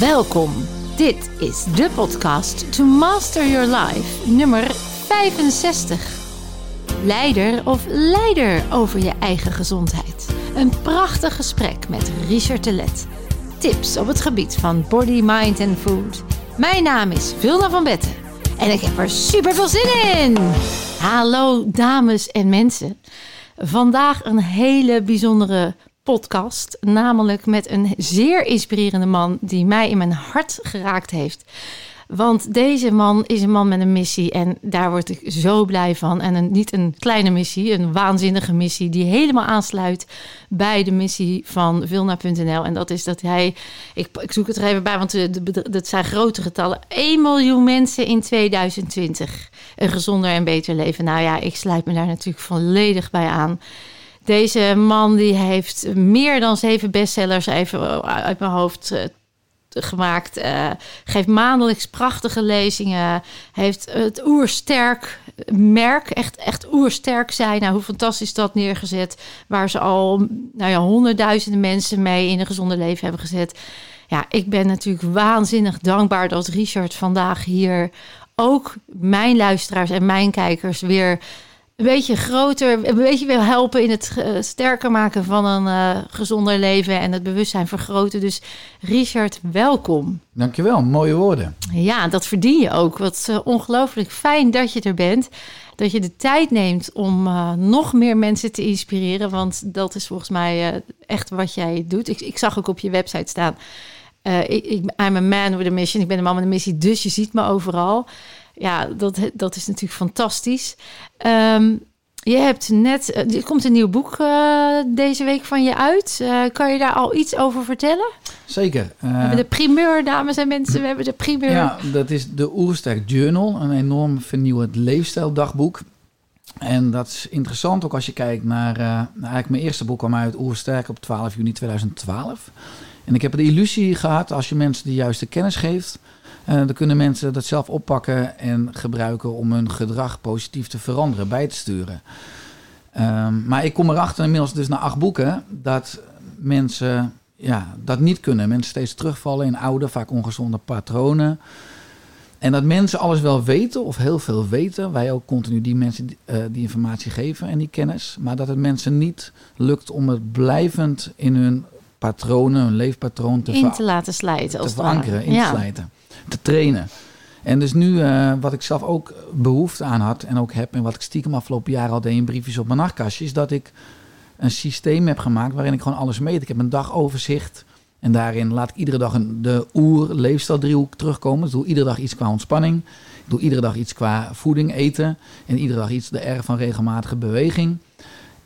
Welkom. Dit is de podcast To Master Your Life, nummer 65. Leider of leider over je eigen gezondheid. Een prachtig gesprek met Richard Telet. Tips op het gebied van body, mind en food. Mijn naam is Vilna van Betten en ik heb er super veel zin in. Hallo dames en mensen. Vandaag een hele bijzondere podcast. Namelijk met een zeer inspirerende man die mij in mijn hart geraakt heeft. Want deze man is een man met een missie en daar word ik zo blij van. En een, niet een kleine missie, een waanzinnige missie die helemaal aansluit bij de missie van Vilna.nl. En dat is dat hij, ik, ik zoek het er even bij, want dat zijn grote getallen. 1 miljoen mensen in 2020 een gezonder en beter leven. Nou ja, ik sluit me daar natuurlijk volledig bij aan. Deze man die heeft meer dan zeven bestsellers even uit mijn hoofd uh, gemaakt. Uh, geeft maandelijks prachtige lezingen. Heeft het oersterk merk, echt, echt oersterk zijn. Nou, hoe fantastisch dat neergezet. Waar ze al nou ja, honderdduizenden mensen mee in een gezonde leven hebben gezet. Ja, ik ben natuurlijk waanzinnig dankbaar dat Richard vandaag hier ook mijn luisteraars en mijn kijkers weer een beetje groter, een beetje wil helpen in het uh, sterker maken van een uh, gezonder leven en het bewustzijn vergroten. Dus Richard, welkom. Dankjewel, mooie woorden. Ja, dat verdien je ook. Wat uh, ongelooflijk fijn dat je er bent. Dat je de tijd neemt om nog meer mensen te inspireren, want dat is volgens mij echt wat jij doet. Ik, ik, zag ook op je website staan. Ik, ik, I'm a man with a mission. Ik ben een man met een missie, dus je ziet me overal ja, dat, dat is natuurlijk fantastisch. Um, je hebt net, eh, er komt een nieuw boek uh, deze week van je uit. Uh, kan je daar al iets over vertellen? Zeker. we hebben de primeur, dames en mensen. We hebben de primeur. Ja, dat is de Oersterk Journal. Een enorm vernieuwend leefstijldagboek. En dat is interessant ook als je kijkt naar... eigenlijk mijn eerste boek kwam uit Oersterk op 12 juni 2012. En ik heb de illusie gehad, als je mensen de juiste kennis geeft uh, dan kunnen mensen dat zelf oppakken en gebruiken om hun gedrag positief te veranderen, bij te sturen. Um, maar ik kom erachter inmiddels dus na acht boeken dat mensen ja, dat niet kunnen. Mensen steeds terugvallen in oude, vaak ongezonde patronen. En dat mensen alles wel weten of heel veel weten. Wij ook continu die mensen die informatie geven en die kennis. Maar dat het mensen niet lukt om het blijvend in hun patronen, hun leefpatroon te, in te laten slijten. Te verankeren, in te slijten te trainen. En dus nu, uh, wat ik zelf ook behoefte aan had en ook heb, en wat ik stiekem afgelopen jaar al deed in briefjes op mijn nachtkastje, is dat ik een systeem heb gemaakt waarin ik gewoon alles meet. Ik heb een dagoverzicht en daarin laat ik iedere dag een, de oer-leefstijldriehoek terugkomen. Dus ik doe iedere dag iets qua ontspanning. Ik doe iedere dag iets qua voeding, eten. En iedere dag iets de R van regelmatige beweging.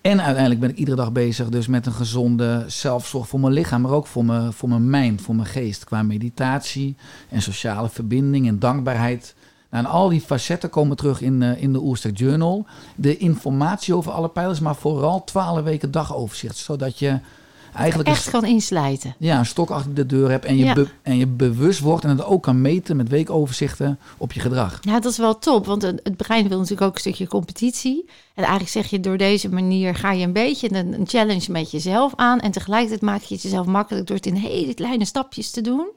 En uiteindelijk ben ik iedere dag bezig dus met een gezonde zelfzorg voor mijn lichaam, maar ook voor mijn, voor mijn mind, voor mijn geest. Qua meditatie en sociale verbinding en dankbaarheid. Nou, en al die facetten komen terug in, uh, in de Oerstek Journal. De informatie over alle pijlers, maar vooral 12 weken dagoverzicht. Zodat je eigenlijk echt kan inslijten. Ja, een stok achter de deur hebt en je, en je bewust wordt en het ook kan meten met weekoverzichten op je gedrag. Ja, dat is wel top, want het brein wil natuurlijk ook een stukje competitie. En eigenlijk zeg je door deze manier ga je een beetje een, een challenge met jezelf aan en tegelijkertijd maak je het jezelf makkelijk door het in hele kleine stapjes te doen.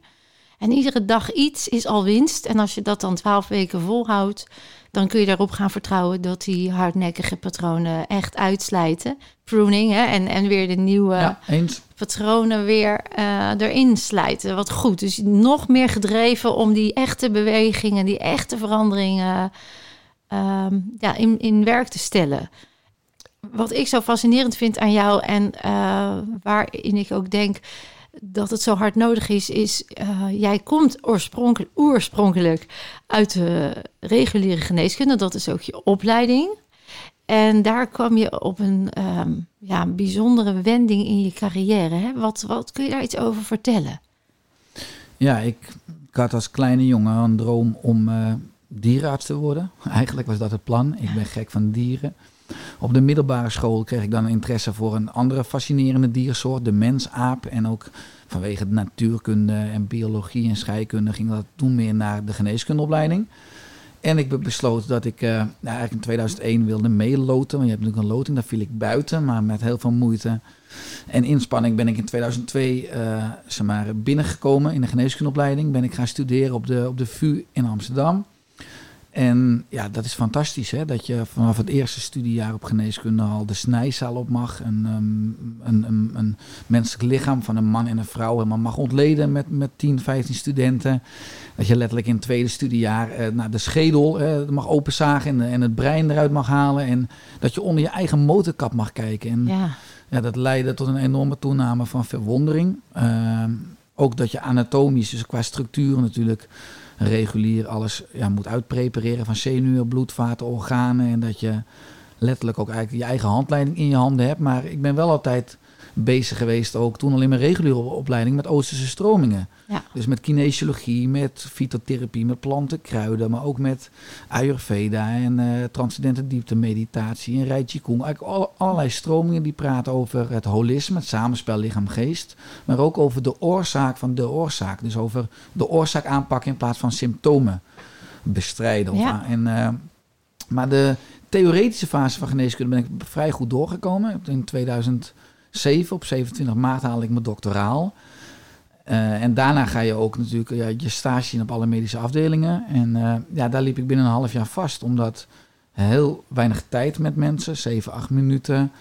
En iedere dag iets is al winst. En als je dat dan twaalf weken volhoudt, dan kun je daarop gaan vertrouwen dat die hardnekkige patronen echt uitslijten. Pruning hè, en, en weer de nieuwe patronen weer uh, erin slijten. Wat goed. Dus nog meer gedreven om die echte bewegingen, die echte veranderingen uh, ja, in, in werk te stellen. Wat ik zo fascinerend vind aan jou en uh, waarin ik ook denk dat het zo hard nodig is, is uh, jij komt oorspronkelijk, oorspronkelijk uit de reguliere geneeskunde. Dat is ook je opleiding. En daar kwam je op een um, ja, bijzondere wending in je carrière. Hè? Wat, wat kun je daar iets over vertellen? Ja, ik, ik had als kleine jongen een droom om uh, dierenarts te worden. Eigenlijk was dat het plan. Ik ben gek van dieren. Op de middelbare school kreeg ik dan interesse voor een andere fascinerende diersoort, de mensaap. En ook vanwege de natuurkunde en biologie en scheikunde ging dat toen meer naar de geneeskundeopleiding. En ik besloot dat ik uh, nou, eigenlijk in 2001 wilde meeloten. Want je hebt natuurlijk een loting, daar viel ik buiten. Maar met heel veel moeite en inspanning ben ik in 2002 uh, maar, binnengekomen in de geneeskundeopleiding. Ben ik gaan studeren op de, op de VU in Amsterdam. En ja, dat is fantastisch, hè? dat je vanaf het eerste studiejaar op geneeskunde al de snijzaal op mag. Een, um, een, een, een, menselijk lichaam van een man en een vrouw helemaal mag ontleden met, met 10, 15 studenten. Dat je letterlijk in het tweede studiejaar uh, nou, de schedel uh, mag openzagen en, en het brein eruit mag halen. En dat je onder je eigen motorkap mag kijken. En ja. Ja, dat leidde tot een enorme toename van verwondering. Uh, ook dat je anatomisch, dus qua structuur natuurlijk regulier alles ja, moet uitprepareren van zenuwen, bloedvaten, organen. En dat je letterlijk ook eigenlijk je eigen handleiding in je handen hebt. Maar ik ben wel altijd bezig geweest, ook toen al in mijn reguliere opleiding, met Oosterse stromingen. Ja. Dus met kinesiologie, met fytotherapie, met planten, kruiden, maar ook met Ayurveda en uh, transcendente diepte meditatie en Rai Kung. Eigenlijk allerlei stromingen die praten over het holisme, het samenspel lichaam-geest, maar ook over de oorzaak van de oorzaak. Dus over de oorzaak aanpakken in plaats van symptomen bestrijden. Ja. En, uh, maar de theoretische fase van geneeskunde ben ik vrij goed doorgekomen. In 2000 7. Op 27 maart haal ik mijn doctoraal. Uh, en daarna ga je ook natuurlijk ja, je stage in op alle medische afdelingen. En uh, ja, daar liep ik binnen een half jaar vast, omdat heel weinig tijd met mensen, 7, 8 minuten.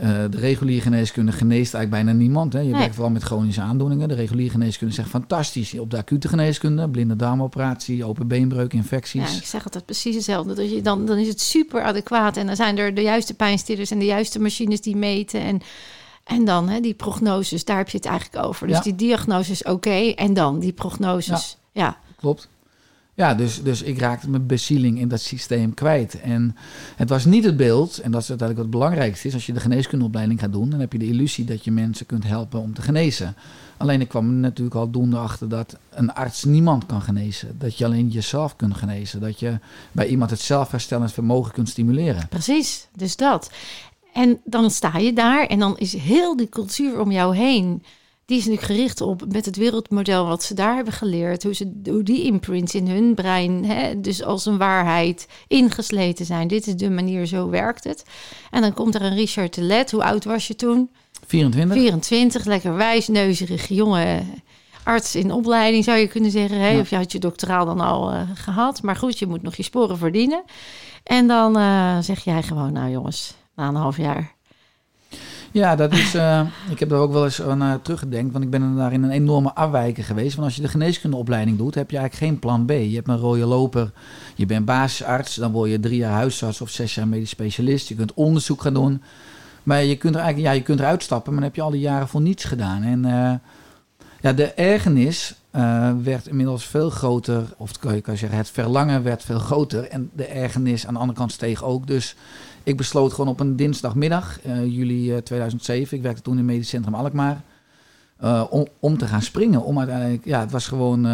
Uh, de reguliere geneeskunde geneest eigenlijk bijna niemand. Hè. Je nee. werkt vooral met chronische aandoeningen. De reguliere geneeskunde zegt fantastisch. Op de acute geneeskunde, blinde darmoperatie, open beenbreuk, infecties. Ja, ik zeg altijd precies hetzelfde. Dat je dan, dan is het super adequaat. En dan zijn er de juiste pijnstillers en de juiste machines die meten. En, en dan hè, die prognoses, daar heb je het eigenlijk over. Dus die diagnose is oké. en dan die prognoses. Ja, ja. klopt. Ja, dus, dus ik raakte mijn bezieling in dat systeem kwijt. En het was niet het beeld, en dat is uiteindelijk wat het belangrijkste is. Als je de geneeskundeopleiding gaat doen, dan heb je de illusie dat je mensen kunt helpen om te genezen. Alleen ik kwam natuurlijk al doende achter dat een arts niemand kan genezen. Dat je alleen jezelf kunt genezen. Dat je bij iemand het zelfherstellend vermogen kunt stimuleren. Precies, dus dat. En dan sta je daar en dan is heel die cultuur om jou heen die is nu gericht op met het wereldmodel wat ze daar hebben geleerd, hoe, ze, hoe die imprints in hun brein, hè, dus als een waarheid, ingesleten zijn. Dit is de manier, zo werkt het. En dan komt er een Richard Telet. Hoe oud was je toen? 24. 24, lekker wijsneuzerig jongen. Arts in opleiding zou je kunnen zeggen. Hè? Of je had je doctoraal dan al uh, gehad. Maar goed, je moet nog je sporen verdienen. En dan uh, zeg jij gewoon, nou jongens, na een half jaar ja, dat is. Uh, ik heb daar ook wel eens naar teruggedenkt. Want ik ben daar in een enorme afwijking geweest. Want als je de geneeskundeopleiding doet, heb je eigenlijk geen plan B. Je hebt een rode loper. Je bent basisarts. Dan word je drie jaar huisarts of zes jaar medisch specialist. Je kunt onderzoek gaan doen. Maar je kunt er eigenlijk, ja, je kunt eruit stappen. Maar dan heb je al die jaren voor niets gedaan. En uh, ja, de ergernis werd inmiddels veel groter. Of kan je, kan je zeggen, het verlangen werd veel groter. En de ergernis aan de andere kant steeg ook. Dus ik besloot gewoon op een dinsdagmiddag, uh, juli 2007, eh, ik werkte toen in het medisch centrum Alkmaar, uh, om, om te gaan springen. Om uiteindelijk, ja, het was gewoon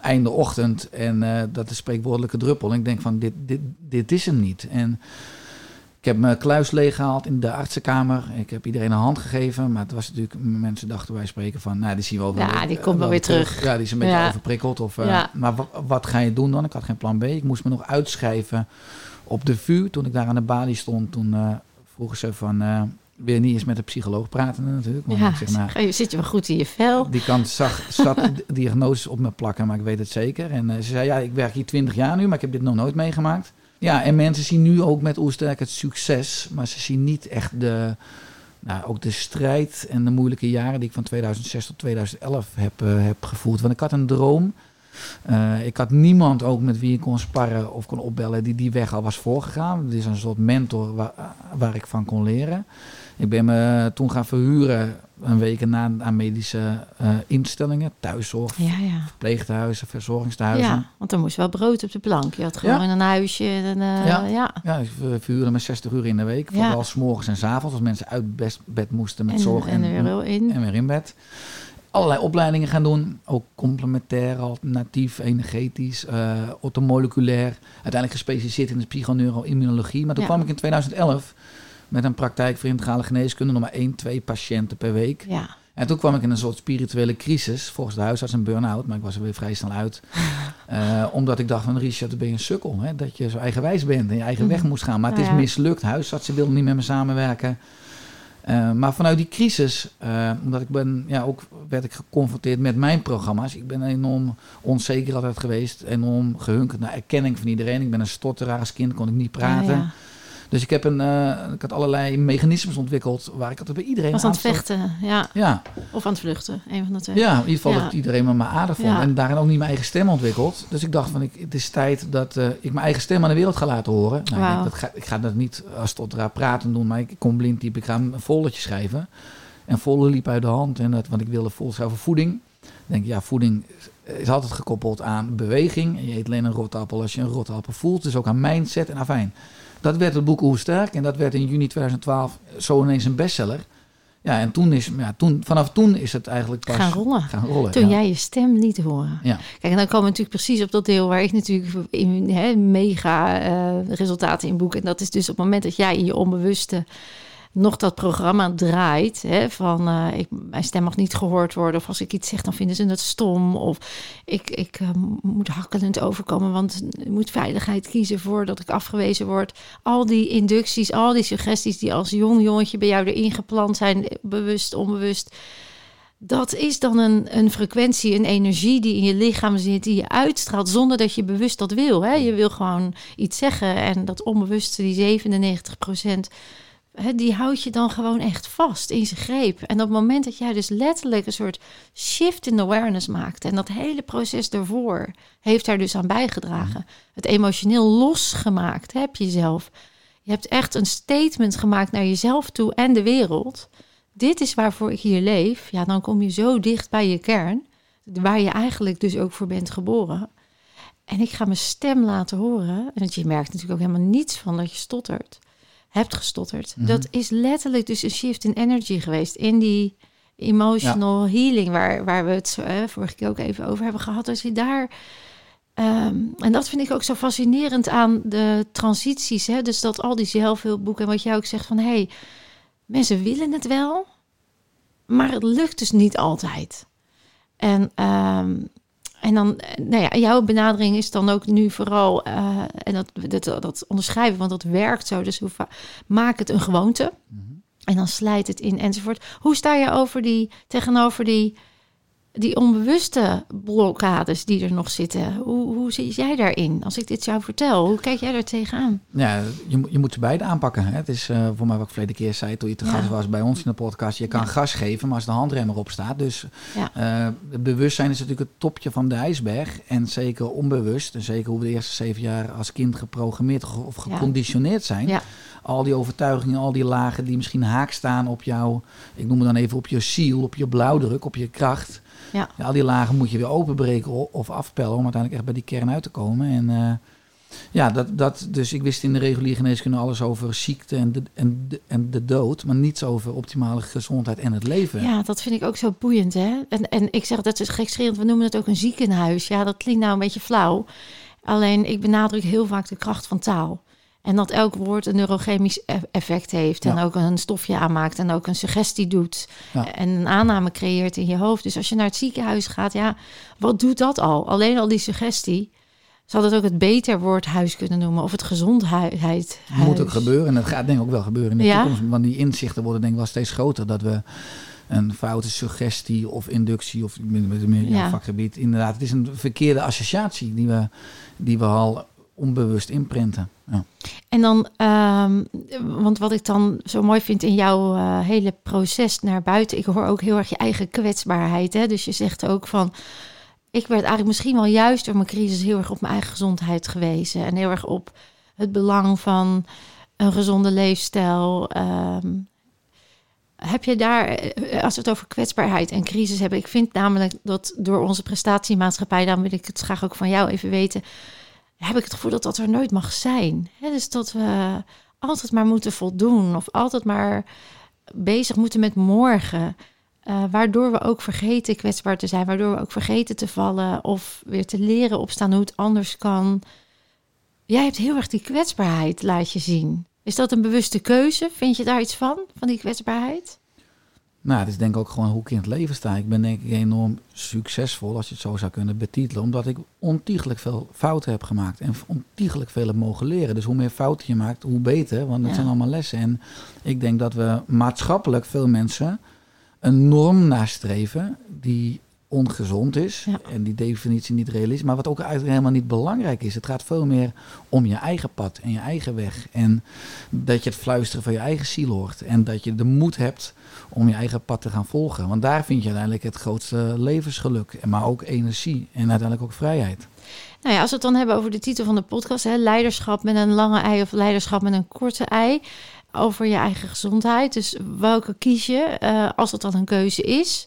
einde ochtend en dat is spreekwoordelijke druppel. En ik denk van, dit, dit, dit is hem niet. En ik heb mijn kluis leeggehaald in de artsenkamer. Ik heb iedereen een hand gegeven. Maar het was natuurlijk, mensen dachten wij spreken van, nou, die zien we over. Ja, die komt wel weer terug. Ja, die is een beetje overprikkeld. Of, ja. Maar wat ga je doen dan? Ik had geen plan B. Ik moest me nog uitschrijven op de VU, toen ik daar aan de balie stond, toen uh, vroegen ze van... Uh, weer niet eens met de psycholoog praten natuurlijk. Want ja, ik zeg, nou, je zit je wel goed in je vel. Die kant zag, zat diagnoses op me plakken, maar ik weet het zeker. En uh, ze zei, ja, ik werk hier twintig jaar nu, maar ik heb dit nog nooit meegemaakt. Ja, en mensen zien nu ook met Oesterk het succes, maar ze zien niet echt de, nou, ook de strijd en de moeilijke jaren die ik van 2006 tot 2011 heb, heb gevoeld. Want ik had een droom uh, ik had niemand ook met wie ik kon sparren of kon opbellen die die weg al was voorgegaan. Het is een soort mentor waar, waar ik van kon leren. Ik ben me toen gaan verhuren een week na aan medische uh, instellingen, thuiszorg, ja, ja. verpleeghuizen, verzorgingstehuizen. Ja, want er moest wel brood op de plank. Je had gewoon in een huisje. En, uh, ja. ja. ja, ik verhuurde me 60 uur in de week. Vooral s morgens en s avonds als mensen uit bed, bed moesten met en, zorg en, en, weer in. en weer in bed allerlei opleidingen gaan doen. Ook complementair, alternatief, energetisch, uh, ortomoleculair. Uiteindelijk gespecialiseerd in de psychoneuroimmunologie. Maar toen kwam ik in 2011 met een praktijk voor integrale geneeskunde. Nog maar één, twee patiënten per week. Ja. En toen kwam ik in een soort spirituele crisis, volgens de huisarts een burn-out, maar ik was er weer vrij snel uit. Uh, omdat ik dacht van Richard, dan ben je een sukkel, hè? dat je zo eigenwijs bent en je eigen weg moest gaan. Maar het is mislukt, huisartsen wilden niet met me samenwerken. Uh, maar vanuit die crisis, uh, omdat ik ben, ja, ook werd ik geconfronteerd met mijn programma's. Ik ben enorm onzeker altijd geweest, enorm gehunkerd naar erkenning van iedereen. Ik ben een stotteraar als kind, kon ik niet praten. Dus ik heb een, uh, ik had allerlei mechanismes ontwikkeld waar ik altijd bij iedereen was aan het vechten, ja. ja. Of aan het vluchten, een van de twee. Ja, in ieder geval dat iedereen me mijn aardig vond. En daarin ook niet mijn eigen stem ontwikkeld. Dus ik dacht van, ik, het is tijd dat uh, ik mijn eigen stem aan de wereld ga laten horen. Nou, wow. ik, dat ga, ik ga dat niet als tot praten doen, maar ik kom blind type. Ik ga een volletje schrijven. En volle liep uit de hand. En dat, want ik wilde vol over voeding. Ik denk, ja, voeding is altijd gekoppeld aan beweging. En je eet alleen een rotappel als je een rotappel voelt. Dus ook aan mindset en afijn. Dat werd het boek Hoe Sterk en dat werd in juni 2012 zo ineens een bestseller. Ja, en toen is, ja, toen, vanaf toen is het eigenlijk pas gaan rollen. Gaan rollen toen jij je stem liet horen. Ja. Kijk, en dan komen we natuurlijk precies op dat deel waar ik natuurlijk in, hè, mega uh, resultaten in boek. En dat is dus op het moment dat jij in je onbewuste nog dat programma draait. Hè, van uh, ik, mijn stem mag niet gehoord worden. Of als ik iets zeg, dan vinden ze het stom. Of ik, ik uh, moet hakkelend overkomen, want ik moet veiligheid kiezen voordat ik afgewezen word. Al die inducties, al die suggesties die als jong jongetje bij jou erin geplant zijn, bewust, onbewust. Dat is dan een, een frequentie, een energie die in je lichaam zit, die je uitstraalt zonder dat je bewust dat wil. Hè? Je wil gewoon iets zeggen en dat onbewuste, die 97 procent die houdt je dan gewoon echt vast in zijn greep. En op het moment dat jij dus letterlijk een soort shift in awareness maakt en dat hele proces daarvoor heeft daar dus aan bijgedragen. Het emotioneel losgemaakt heb je zelf. Je hebt echt een statement gemaakt naar jezelf toe en de wereld. Dit is waarvoor ik hier leef. Ja, dan kom je zo dicht bij je kern, waar je eigenlijk dus ook voor bent geboren. En ik ga mijn stem laten horen. En je merkt natuurlijk ook helemaal niets van dat je stottert hebt gestotterd. Mhm. Dat is letterlijk dus een shift in energy geweest. In die emotional healing, waar, waar we het uh, vorige keer ook even over hebben gehad. Als je daar. Ehm, en dat vind ik ook zo fascinerend aan de transities. Hè? Dus dat al die zelfhulpboeken en wat jij ook zegt van hé, hey, mensen willen het wel, maar het lukt dus niet altijd. En um, en dan, nou ja, jouw benadering is dan ook nu vooral, uh, en dat, dat, dat onderschrijven, want dat werkt zo. Dus hoe maak het een gewoonte. Mhm. En dan slijt het in enzovoort. Hoe sta je over die, tegenover die die onbewuste blokkades die er nog zitten, hoe, hoe zit jij daarin? Als ik dit jou vertel, hoe kijk jij daar tegenaan? Ja, je, je moet ze beide aanpakken. Hè? Het is uh, voor mij wat ik verleden keer zei toen je te gast was bij ons in de podcast. Je kan gas geven, maar als de handrem erop staat. Dus ja. uh, bewustzijn is natuurlijk het topje van de ijsberg. En zeker onbewust, en zeker hoe we de eerste zeven jaar als kind geprogrammeerd of geconditioneerd zijn. Al die overtuigingen, al die lagen die misschien haak staan op jou, ik noem het dan even op je ziel, op je blauwdruk, op je kracht. Ja. al die lagen moet je weer openbreken of afpellen om uiteindelijk echt bij die kern uit te komen. En uh, ja, dat, dat, dus ik wist in de reguliere geneeskunde alles over ziekte en de, en, de, en de dood, maar niets over optimale gezondheid en het leven. Ja, dat vind ik ook zo boeiend. Hè? En, en ik zeg dat is gekscherend, we noemen het ook een ziekenhuis. Ja, dat klinkt nou een beetje flauw. Alleen ik benadruk heel vaak de kracht van taal. En dat elk woord een neurochemisch e- effect heeft. En ook een stofje aanmaakt. En ook een suggestie doet. En een aanname creëert in je hoofd. Dus als je naar het ziekenhuis gaat, ja, wat doet dat al? Alleen al die suggestie. Zal dat ook het beter woord huis kunnen noemen? Of het gezondheid. Moet ook gebeuren. En dat gaat denk ik ook wel gebeuren in de toekomst. Want die inzichten worden denk ik wel steeds groter. Dat we een foute suggestie of inductie of met meer ja. vakgebied. Inderdaad, het is een verkeerde associatie die we, die we al onbewust imprinten. Ja. En dan, um, want wat ik dan zo mooi vind in jouw uh, hele proces naar buiten, ik hoor ook heel erg je eigen kwetsbaarheid. Hè? Dus je zegt ook van, ik werd eigenlijk misschien wel juist door mijn crisis heel erg op mijn eigen gezondheid gewezen. En heel erg op het belang van een gezonde leefstijl. Um, heb je daar, eh, als we het over kwetsbaarheid en crisis hebben, ik vind namelijk dat door onze prestatiemaatschappij, dan wil ik het graag ook van jou even weten heb ik het gevoel dat dat er nooit mag zijn. dus dat we altijd maar moeten voldoen of altijd maar bezig moeten met morgen. Uh, waardoor we ook vergeten kwetsbaar te zijn, waardoor we ook vergeten te vallen of weer te leren opstaan hoe het anders kan. Jij hebt heel erg die kwetsbaarheid, laat je zien. Is dat een bewuste keuze? Vind je daar iets van, van die kwetsbaarheid? Nou, het is denk ik ook gewoon hoe ik in het leven sta. Ik ben denk ik enorm succesvol, als je het zo zou kunnen betitelen. Omdat ik ontiegelijk veel fouten heb gemaakt. En ontiegelijk veel heb mogen leren. Dus hoe meer fouten je maakt, hoe beter. Want dat zijn allemaal lessen. En ik denk dat we maatschappelijk veel mensen een norm nastreven die ongezond is. En die definitie niet is. Maar wat ook eigenlijk helemaal niet belangrijk is. Het gaat veel meer om je eigen pad en je eigen weg. En dat je het fluisteren van je eigen ziel hoort. En dat je de moed hebt om je eigen pad te gaan volgen. Want daar vind je uiteindelijk het grootste levensgeluk. Maar ook energie en uiteindelijk ook vrijheid. Nou ja, als we het dan hebben over de titel van de podcast, hè, leiderschap met een lange ei of leiderschap met een korte ei, over je eigen gezondheid. Dus welke kies je, uh, als het dan een keuze is?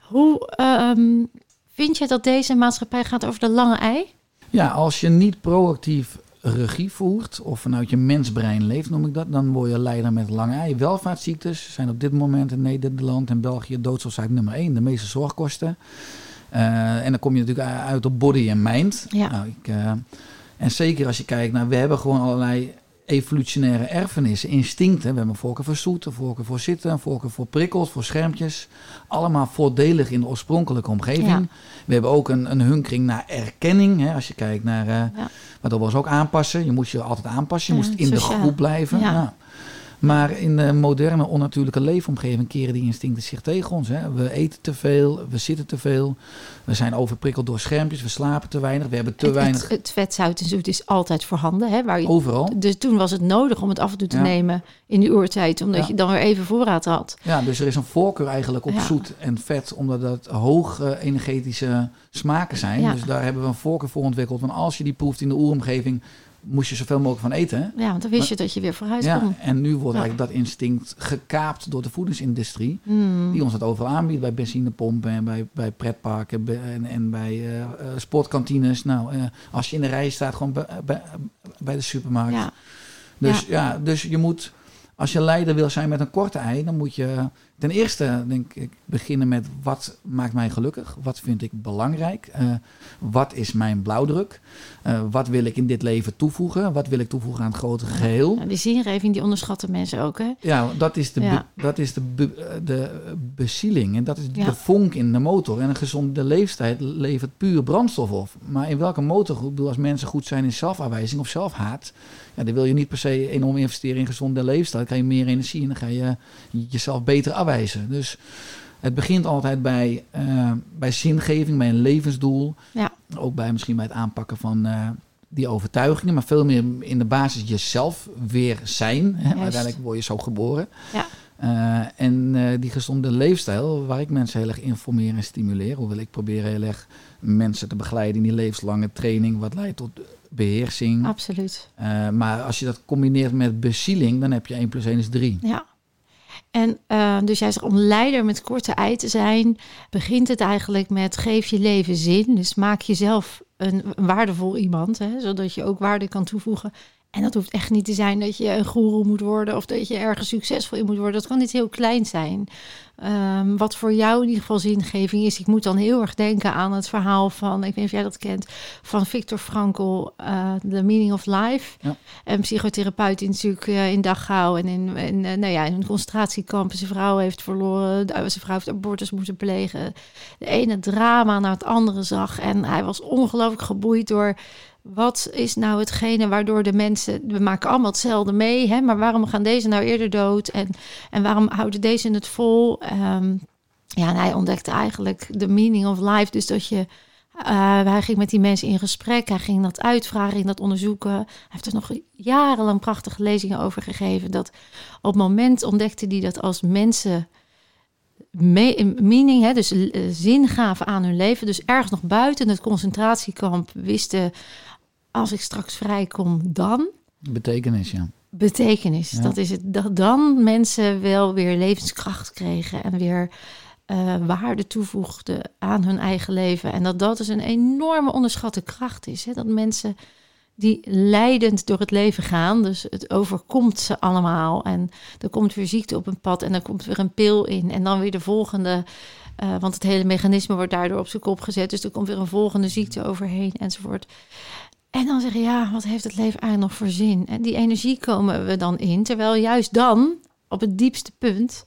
Hoe ehm, vind je dat deze maatschappij gaat over de lange ei? Ja, als je niet proactief regie voert of vanuit je mensbrein leeft, noem ik dat, dan word je leider met lange ei. Welvaartsziektes zijn op dit moment in Nederland en België doodsoorzaak nummer één, de meeste zorgkosten. Uh, en dan kom je natuurlijk uit op body en mind. Ja. Nou, ik, uh, en zeker als je kijkt naar, we hebben gewoon allerlei evolutionaire erfenissen, instincten. We hebben voorkeur voor zoet, voorkeur voor zitten, voorkeur voor prikkels, voor schermpjes. Allemaal voordelig in de oorspronkelijke omgeving. We hebben ook een, een hunkering naar erkenning. Hè, als je kijkt naar, uh, ja. maar dat was ook aanpassen. Je moest je altijd aanpassen, je moest in de groep blijven. Ja. Maar in de moderne onnatuurlijke leefomgeving keren die instincten zich tegen ons. Hè. We eten te veel, we zitten te veel, we zijn overprikkeld door schermpjes, we slapen te weinig, we hebben te weinig... Het, het, vet, zout en zoet is altijd voorhanden. Hè, waar je, Overal. Dus toen was het nodig om het af en toe te nemen in die oertijd, omdat je dan weer even voorraad had. Ja, dus er is een voorkeur eigenlijk op zoet en vet, omdat dat hoog energetische smaken zijn. Dus daar hebben we een voorkeur voor ontwikkeld. Want als je die proeft in de oeromgeving, moest je zoveel mogelijk van eten. Ja, want dan wist je dat je weer vooruit ja, kon. En nu wordt eigenlijk dat instinct gekaapt door de voedingsindustrie. Hmm. Die ons dat overal aanbiedt bij benzinepompen en bij, bij pretparken en, en bij uh, sportkantines. Nou, uh, als je in de rij staat, gewoon bij, bij, bij de supermarkt. Ja. Dus ja. dus je moet, als je leider wil zijn met een korte ei, dan moet je ten eerste denk ik beginnen met wat maakt mij gelukkig? Wat vind ik belangrijk? Uh, wat is mijn blauwdruk? Uh, wat wil ik in dit leven toevoegen? Wat wil ik toevoegen aan het grote geheel? Ja, die zingeving die onderschatten mensen ook, hè? Ja, dat is de, ja. dat is de, be, de bezieling en dat is de vonk in de motor. En een gezonde leeftijd levert puur brandstof op. Maar in welke motorgroep, als mensen goed zijn in zelfafwijzing of zelfhaat, ja, dan wil je niet per se enorm investeren in gezonde leefstijl. Dan krijg je meer energie en dan ga je jezelf beter Dus het begint altijd bij, uh, bij zingeving, bij een levensdoel. Ja. Ook bij misschien bij het aanpakken van uh, die overtuigingen, maar veel meer in de basis jezelf weer zijn. Hè? Uiteindelijk word je zo geboren. Ja. Uh, en die gezonde leefstijl, waar ik mensen heel erg informeer en stimuleer. Hoewel ik probeer heel erg mensen te begeleiden in die levenslange training, wat leidt tot beheersing. Absoluut. Uh, maar als je dat combineert met bezieling, dan heb je 1 plus 1 is 3. Ja. En uh, dus jij zegt om leider met korte ei te zijn, begint het eigenlijk met geef je leven zin. Dus maak jezelf een, een waardevol iemand, hè, zodat je ook waarde kan toevoegen. En dat hoeft echt niet te zijn dat je een goeroe moet worden of dat je ergens succesvol in moet worden. Dat kan niet heel klein zijn. Um, wat voor jou in ieder geval zingeving is. Ik moet dan heel erg denken aan het verhaal van, ik weet niet of jij dat kent, van Viktor Frankl, uh, The Meaning of Life. Ja. Een psychotherapeut die natuurlijk uh, in Dachau en in, in, uh, nou ja, in een concentratiekamp zijn vrouw heeft verloren. Zijn vrouw heeft abortus moeten plegen. De ene drama naar het andere zag. En hij was ongelooflijk geboeid door wat is nou hetgene waardoor de mensen, we maken allemaal hetzelfde mee, hè, maar waarom gaan deze nou eerder dood en, en waarom houden deze het vol? Um, ja, en hij ontdekte eigenlijk de meaning of life, dus dat je, uh, hij ging met die mensen in gesprek, hij ging dat uitvragen, ging dat onderzoeken. Hij heeft er nog jarenlang prachtige lezingen over gegeven, dat op het moment ontdekte hij dat als mensen meaning, hè, dus zin gaven aan hun leven. Dus ergens nog buiten het concentratiekamp wisten als ik straks vrijkom, dan. Betekenis, ja. Betekenis, dat is het. Dat dan mensen wel weer levenskracht kregen en weer uh, waarde toevoegden aan hun eigen leven. En dat dat dus een enorme onderschatte kracht is. Hè? Dat mensen die leidend door het leven gaan, dus het overkomt ze allemaal. En er komt weer ziekte op een pad en er komt weer een pil in. En dan weer de volgende. Uh, want het hele mechanisme wordt daardoor op zijn kop gezet. Dus er komt weer een volgende ziekte overheen enzovoort. En dan zeggen, ja, wat heeft het leven eigenlijk nog voor zin? En die energie komen we dan in. Terwijl juist dan, op het diepste punt,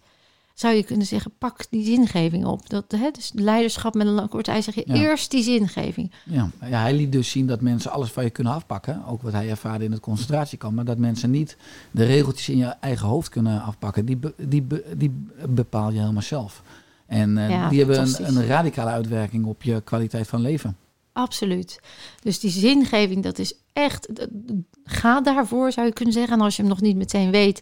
zou je kunnen zeggen, pak die zingeving op. Dat, hè, dus leiderschap met een lang kort ei zeg je Ja. eerst die zingeving. Ja. ja, hij liet dus zien dat mensen alles van je kunnen afpakken. Ook wat hij ervaarde in het concentratiekamp. Maar dat mensen niet de regeltjes in je eigen hoofd kunnen afpakken. Die, be- die, be- die bepaal je helemaal zelf. En eh, Ja, die hebben een, een radicale uitwerking op je kwaliteit van leven. Absoluut. Dus die zingeving, dat is echt. Ga daarvoor, zou je kunnen zeggen. En als je hem nog niet meteen weet.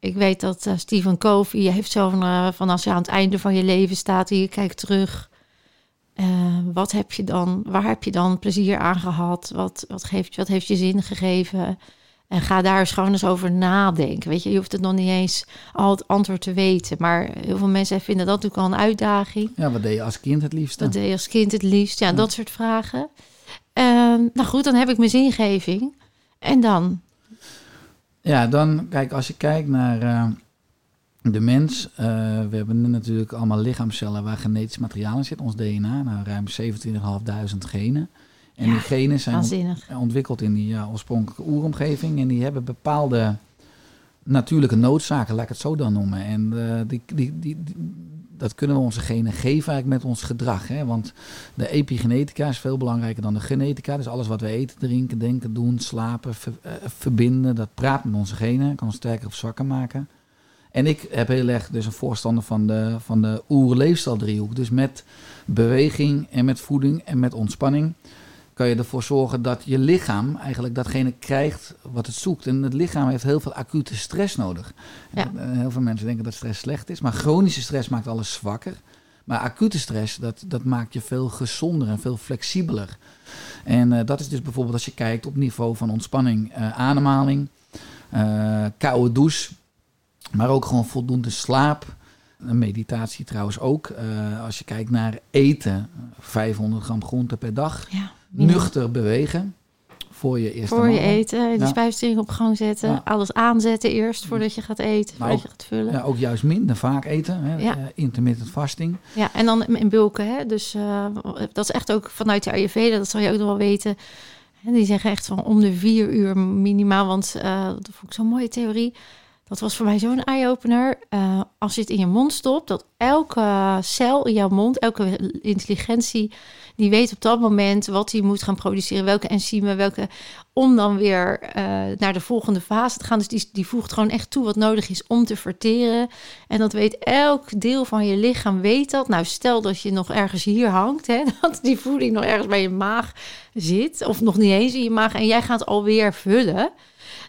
Ik weet dat eh, Stephen Covey heeft zo'n eh, van als je aan het einde van je leven staat en je kijkt terug. eh, wat heb je dan? Waar heb je dan plezier aan gehad? Wat, wat, geeft, wat heeft je zin gegeven? En ga daar eens gewoon eens over nadenken. Weet je, je hoeft het nog niet eens al het antwoord te weten. Maar heel veel mensen vinden dat natuurlijk al een uitdaging. Ja, wat deed je als kind het liefste? Wat deed je als kind het liefst? Ja, dat soort vragen. Ehm, nou goed, dan heb ik mijn zingeving. En dan? Ja, dan kijk, als je kijkt naar eh, de mens. eh, we hebben nu natuurlijk allemaal lichaamcellen waar genetisch materiaal in zit, ons DNA. Nou, ruim 27.500 genen. En Ja, die genen zijn Waanzinnig. ontwikkeld in die ja, oorspronkelijke oeromgeving. En die hebben bepaalde natuurlijke noodzaken, laat ik het zo dan noemen. En eh, die, die, die, die- dat kunnen we onze genen geven eigenlijk met ons gedrag. Hè? Want de epigenetica is veel belangrijker dan de genetica. Dus alles wat we eten, drinken, denken, doen, slapen, ver- eh, verbinden, dat praat met onze genen. Kan ons sterker of zwakker maken. En ik heb heel erg dus een voorstander van de, van de oerleefstijldriehoek. Dus met beweging en met voeding en met ontspanning kan je ervoor zorgen dat je lichaam eigenlijk datgene krijgt wat het zoekt. En het lichaam heeft heel veel acute stress nodig. Ja. En Heel veel mensen denken dat stress slecht is, maar chronische stress maakt alles zwakker. Maar acute stress, dat, dat maakt je veel gezonder en veel flexibeler. En eh, dat is dus bijvoorbeeld als je kijkt op niveau van ontspanning, eh, ademhaling, eh, koude douche, maar ook gewoon voldoende slaap. Een meditatie trouwens ook. Eh, als je kijkt naar eten, 500 gram groente per dag. Ja, Nuchter bewegen voor je eerste Voor je eten, die Ja. spijsvertering op gang zetten. Alles aanzetten eerst voordat je gaat eten, voordat je gaat vullen. Ja, ook juist minder vaak eten. Hè? Ja. Eh, intermittent fasting. Ja, en dan in bulken. Hè? Dus eh, dat is echt ook vanuit de Ayurveda, dat zal je ook nog wel weten. En die zeggen echt van om de vier uur minimaal. Want eh, dat vond ik zo'n mooie theorie. Dat was voor mij zo'n eye-opener. Eh, als je het in je mond stopt, dat elke cel in jouw mond, elke intelligentie, die weet op dat moment wat hij moet gaan produceren, welke enzymen, welke, om dan weer eh, naar de volgende fase te gaan. Dus die, die voegt gewoon echt toe wat nodig is om te verteren. En dat weet elk deel van je lichaam, weet dat. Nou, stel dat je nog ergens hier hangt, hè, dat die voeding nog ergens bij je maag zit, of nog niet eens in je maag, en jij gaat alweer vullen.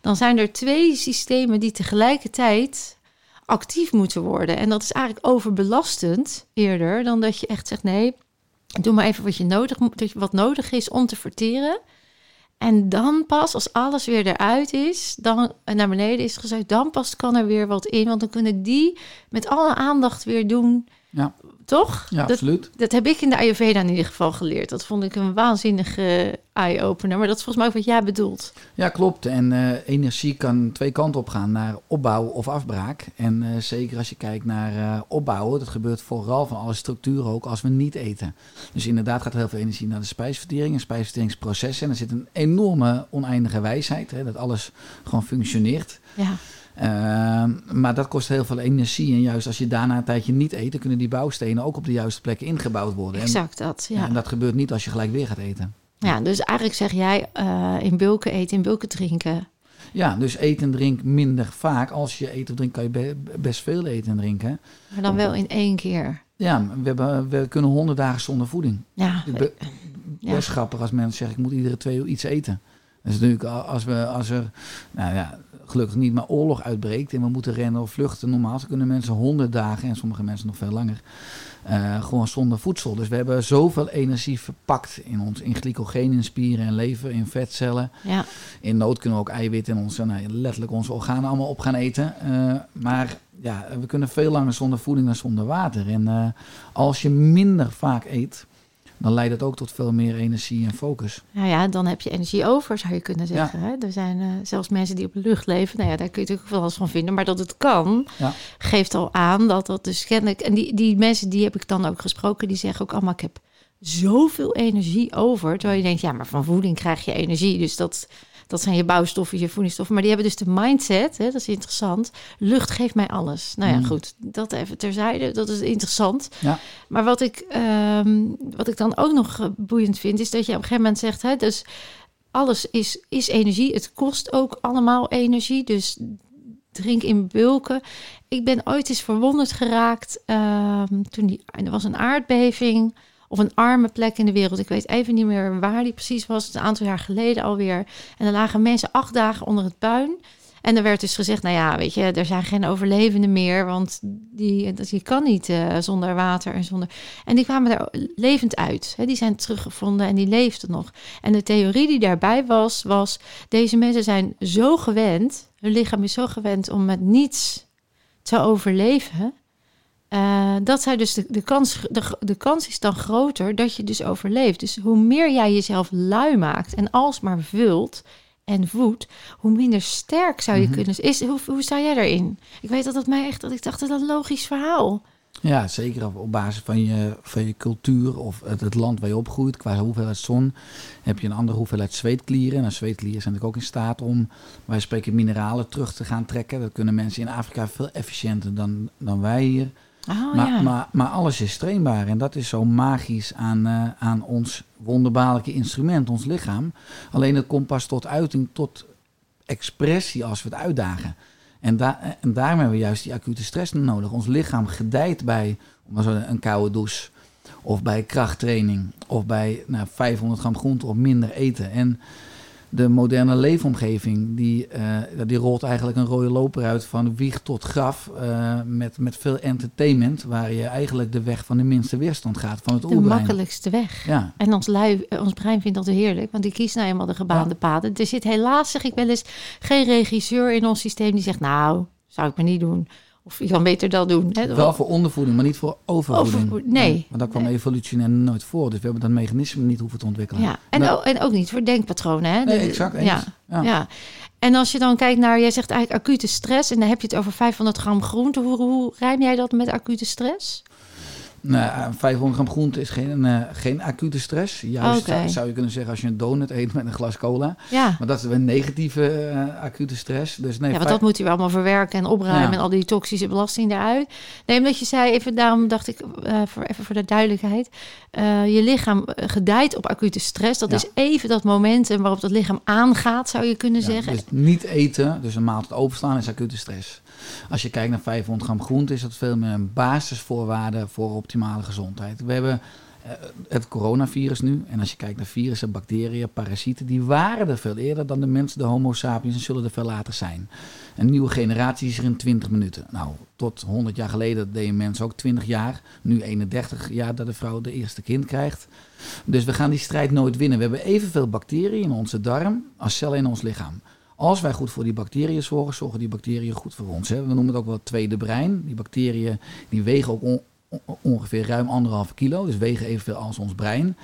Dan zijn er twee systemen die tegelijkertijd actief moeten worden. En dat is eigenlijk overbelastend eerder dan dat je echt zegt: nee, doe maar even wat, je nodig, wat nodig is om te verteren. En dan pas, als alles weer eruit is, dan naar beneden is gezegd, dan pas kan er weer wat in. Want dan kunnen die met alle aandacht weer doen. Ja. Toch? Ja, dat, absoluut. dat heb ik in de Ayurveda in ieder geval geleerd. Dat vond ik een waanzinnige eye-opener. Maar dat is volgens mij ook wat jij bedoelt. Ja, klopt. En eh, energie kan twee kanten op gaan, naar opbouw of afbraak. En eh, zeker als je kijkt naar eh, opbouwen, dat gebeurt vooral van alle structuren ook als we niet eten. Dus inderdaad gaat heel veel energie naar de spijsvertering en spijsverteringsprocessen. En er zit een enorme oneindige wijsheid, hè, dat alles gewoon functioneert. Ja, Ehm, maar dat kost heel veel energie. En juist als je daarna een tijdje niet eet, dan kunnen die bouwstenen ook op de juiste plekken ingebouwd worden. En, exact dat. ja, en dat gebeurt niet als je gelijk weer gaat eten. Ja, dus eigenlijk zeg jij eh, in bulken eten, in bulken drinken. Ja, dus eet en drink minder vaak. Als je eet of drinkt, kan je be- best veel eten en drinken. Maar dan wel in één keer. Ja, we, hebben, we kunnen honderd dagen zonder voeding. Ja, best grappig als mensen zeggen, ik moet iedere twee uur iets eten. Dat is natuurlijk als, we, als er, nou ja, gelukkig niet, maar oorlog uitbreekt en we moeten rennen of vluchten. Normaal kunnen mensen honderd dagen, en sommige mensen nog veel langer, eh, gewoon zonder voedsel. Dus we hebben zoveel energie verpakt in ons, in glycogeen, in spieren en lever, in vetcellen. ja. In nood kunnen we ook eiwitten en onze, nou, letterlijk onze organen allemaal op gaan eten. Eh, maar ja, we kunnen veel langer zonder voeding dan zonder water. En eh, als je minder vaak eet, dan leidt het ook tot veel meer energie en focus. Nou ja, dan heb je energie over, zou je kunnen zeggen. Hè? Er zijn eh, zelfs mensen die op de lucht leven. Nou ja, daar kun je natuurlijk wel eens van vinden. Maar dat het kan, Ja. geeft al aan dat dat dus kennelijk... En die, die mensen, die heb ik dan ook gesproken, die zeggen ook allemaal... ik heb zoveel energie over. Terwijl je denkt, ja, maar van voeding krijg je energie. Dus dat, Dat zijn je bouwstoffen, je voedingsstoffen. Maar die hebben dus de mindset, hè, dat is interessant. Lucht geeft mij alles. Nou ja, Mm. goed, dat even terzijde. Dat is interessant. Ja. Maar wat ik, ehm, wat ik dan ook nog eh, boeiend vind, is dat je op een gegeven moment zegt, hè, dus alles is, is energie. Het kost ook allemaal energie. Dus drink in bulken. Ik ben ooit eens verwonderd geraakt ehm, toen die, er was een aardbeving of een arme plek in de wereld. Ik weet even niet meer waar die precies was. Een aantal jaar geleden alweer. En er lagen mensen acht dagen onder het puin. En er werd dus gezegd, nou ja, weet je, er zijn geen overlevenden meer, want die, je kan niet eh, zonder water en zonder. En die kwamen er levend uit. Hè, die zijn teruggevonden en die leefden nog. En de theorie die daarbij was, was deze mensen zijn zo gewend, hun lichaam is zo gewend om met niets te overleven. Eh, dat zij dus de, de, kans, de, de kans is dan groter dat je dus overleeft. Dus hoe meer jij jezelf lui maakt en alsmaar vult en voedt, hoe minder sterk zou je Mhm. kunnen. Is, hoe, hoe sta jij daarin? Ik weet dat het mij echt dat ik dacht dat dat een logisch verhaal. Ja, zeker op, op basis van je, van je cultuur of het, het land waar je opgroeit. Qua hoeveelheid zon heb je een andere hoeveelheid zweetklieren. En zweetklieren zijn natuurlijk ook in staat om, wij spreken, mineralen terug te gaan trekken. Dat kunnen mensen in Afrika veel efficiënter dan, dan wij hier. Oh, maar, ja. maar, maar alles is trainbaar en dat is zo magisch aan, eh, aan ons wonderbaarlijke instrument, ons lichaam. Alleen het komt pas tot uiting, tot expressie als we het uitdagen. En, da en daarom hebben we juist die acute stress nodig. Ons lichaam gedijt bij een koude douche. Of bij krachttraining. Of bij nou, 500 gram groente of minder eten. En de moderne leefomgeving, die, eh, die rolt eigenlijk een rode loper uit van wieg tot graf. eh, met, met veel entertainment, waar je eigenlijk de weg van de minste weerstand gaat. Van het de oerbrein. makkelijkste weg. Ja, En ons, lui, eh, ons brein vindt dat heerlijk, want die kiest nou eenmaal de gebaande paden. Er zit helaas, zeg ik wel eens, geen regisseur in ons systeem die zegt, nou, zou ik maar niet doen. Of je kan beter dat doen. Hè? wel voor ondervoeding, maar niet voor overvoeding. Overvoed- nee. Want dat kwam Nee. evolutionair nooit voor. Dus we hebben dat mechanisme niet hoeven te ontwikkelen. Ja, en, Nou, ook, en ook niet voor denkpatronen. Hè? Nee, exact. Eens. Ja, Ja. ja. En als je dan kijkt naar, jij zegt eigenlijk acute stress en dan heb je het over 500 gram groente. Hoe, hoe rijm jij dat met acute stress? Nou, 500 gram groente is geen, eh, geen acute stress. Juist zou, je kunnen zeggen als je een donut eet met een glas cola. Ja, Maar dat is een negatieve eh, acute stress. Dus nee, ja want dat moet je allemaal verwerken en opruimen Ja. en al die toxische belasting eruit. Nee, omdat je zei, even daarom dacht ik, eh, voor, even voor de duidelijkheid. eh, je lichaam eh, gedijt op acute stress. Dat Ja. is even dat momentum waarop dat lichaam aangaat, zou je kunnen zeggen. Dus niet eten, dus een maaltijd overslaan is acute stress. Als je kijkt naar 500 gram groente, is dat veel meer een basisvoorwaarde voor optimale gezondheid. We hebben eh, het coronavirus nu. En als je kijkt naar virussen, bacteriën, parasieten, die waren er veel eerder dan de mensen, de homo sapiens, en zullen er veel later zijn. Een nieuwe generatie is er in 20 minuten. Nou, tot 100 jaar geleden deden mensen ook 20 jaar. Nu 31 jaar dat de vrouw de eerste kind krijgt. Dus we gaan die strijd nooit winnen. We hebben evenveel bacteriën in onze darm als cellen in ons lichaam. Als wij goed voor die bacteriën zorgen, zorgen die bacteriën goed voor ons. We noemen het ook wel het tweede brein. Die bacteriën die wegen ook ongeveer ruim anderhalve kilo, dus wegen evenveel als ons brein.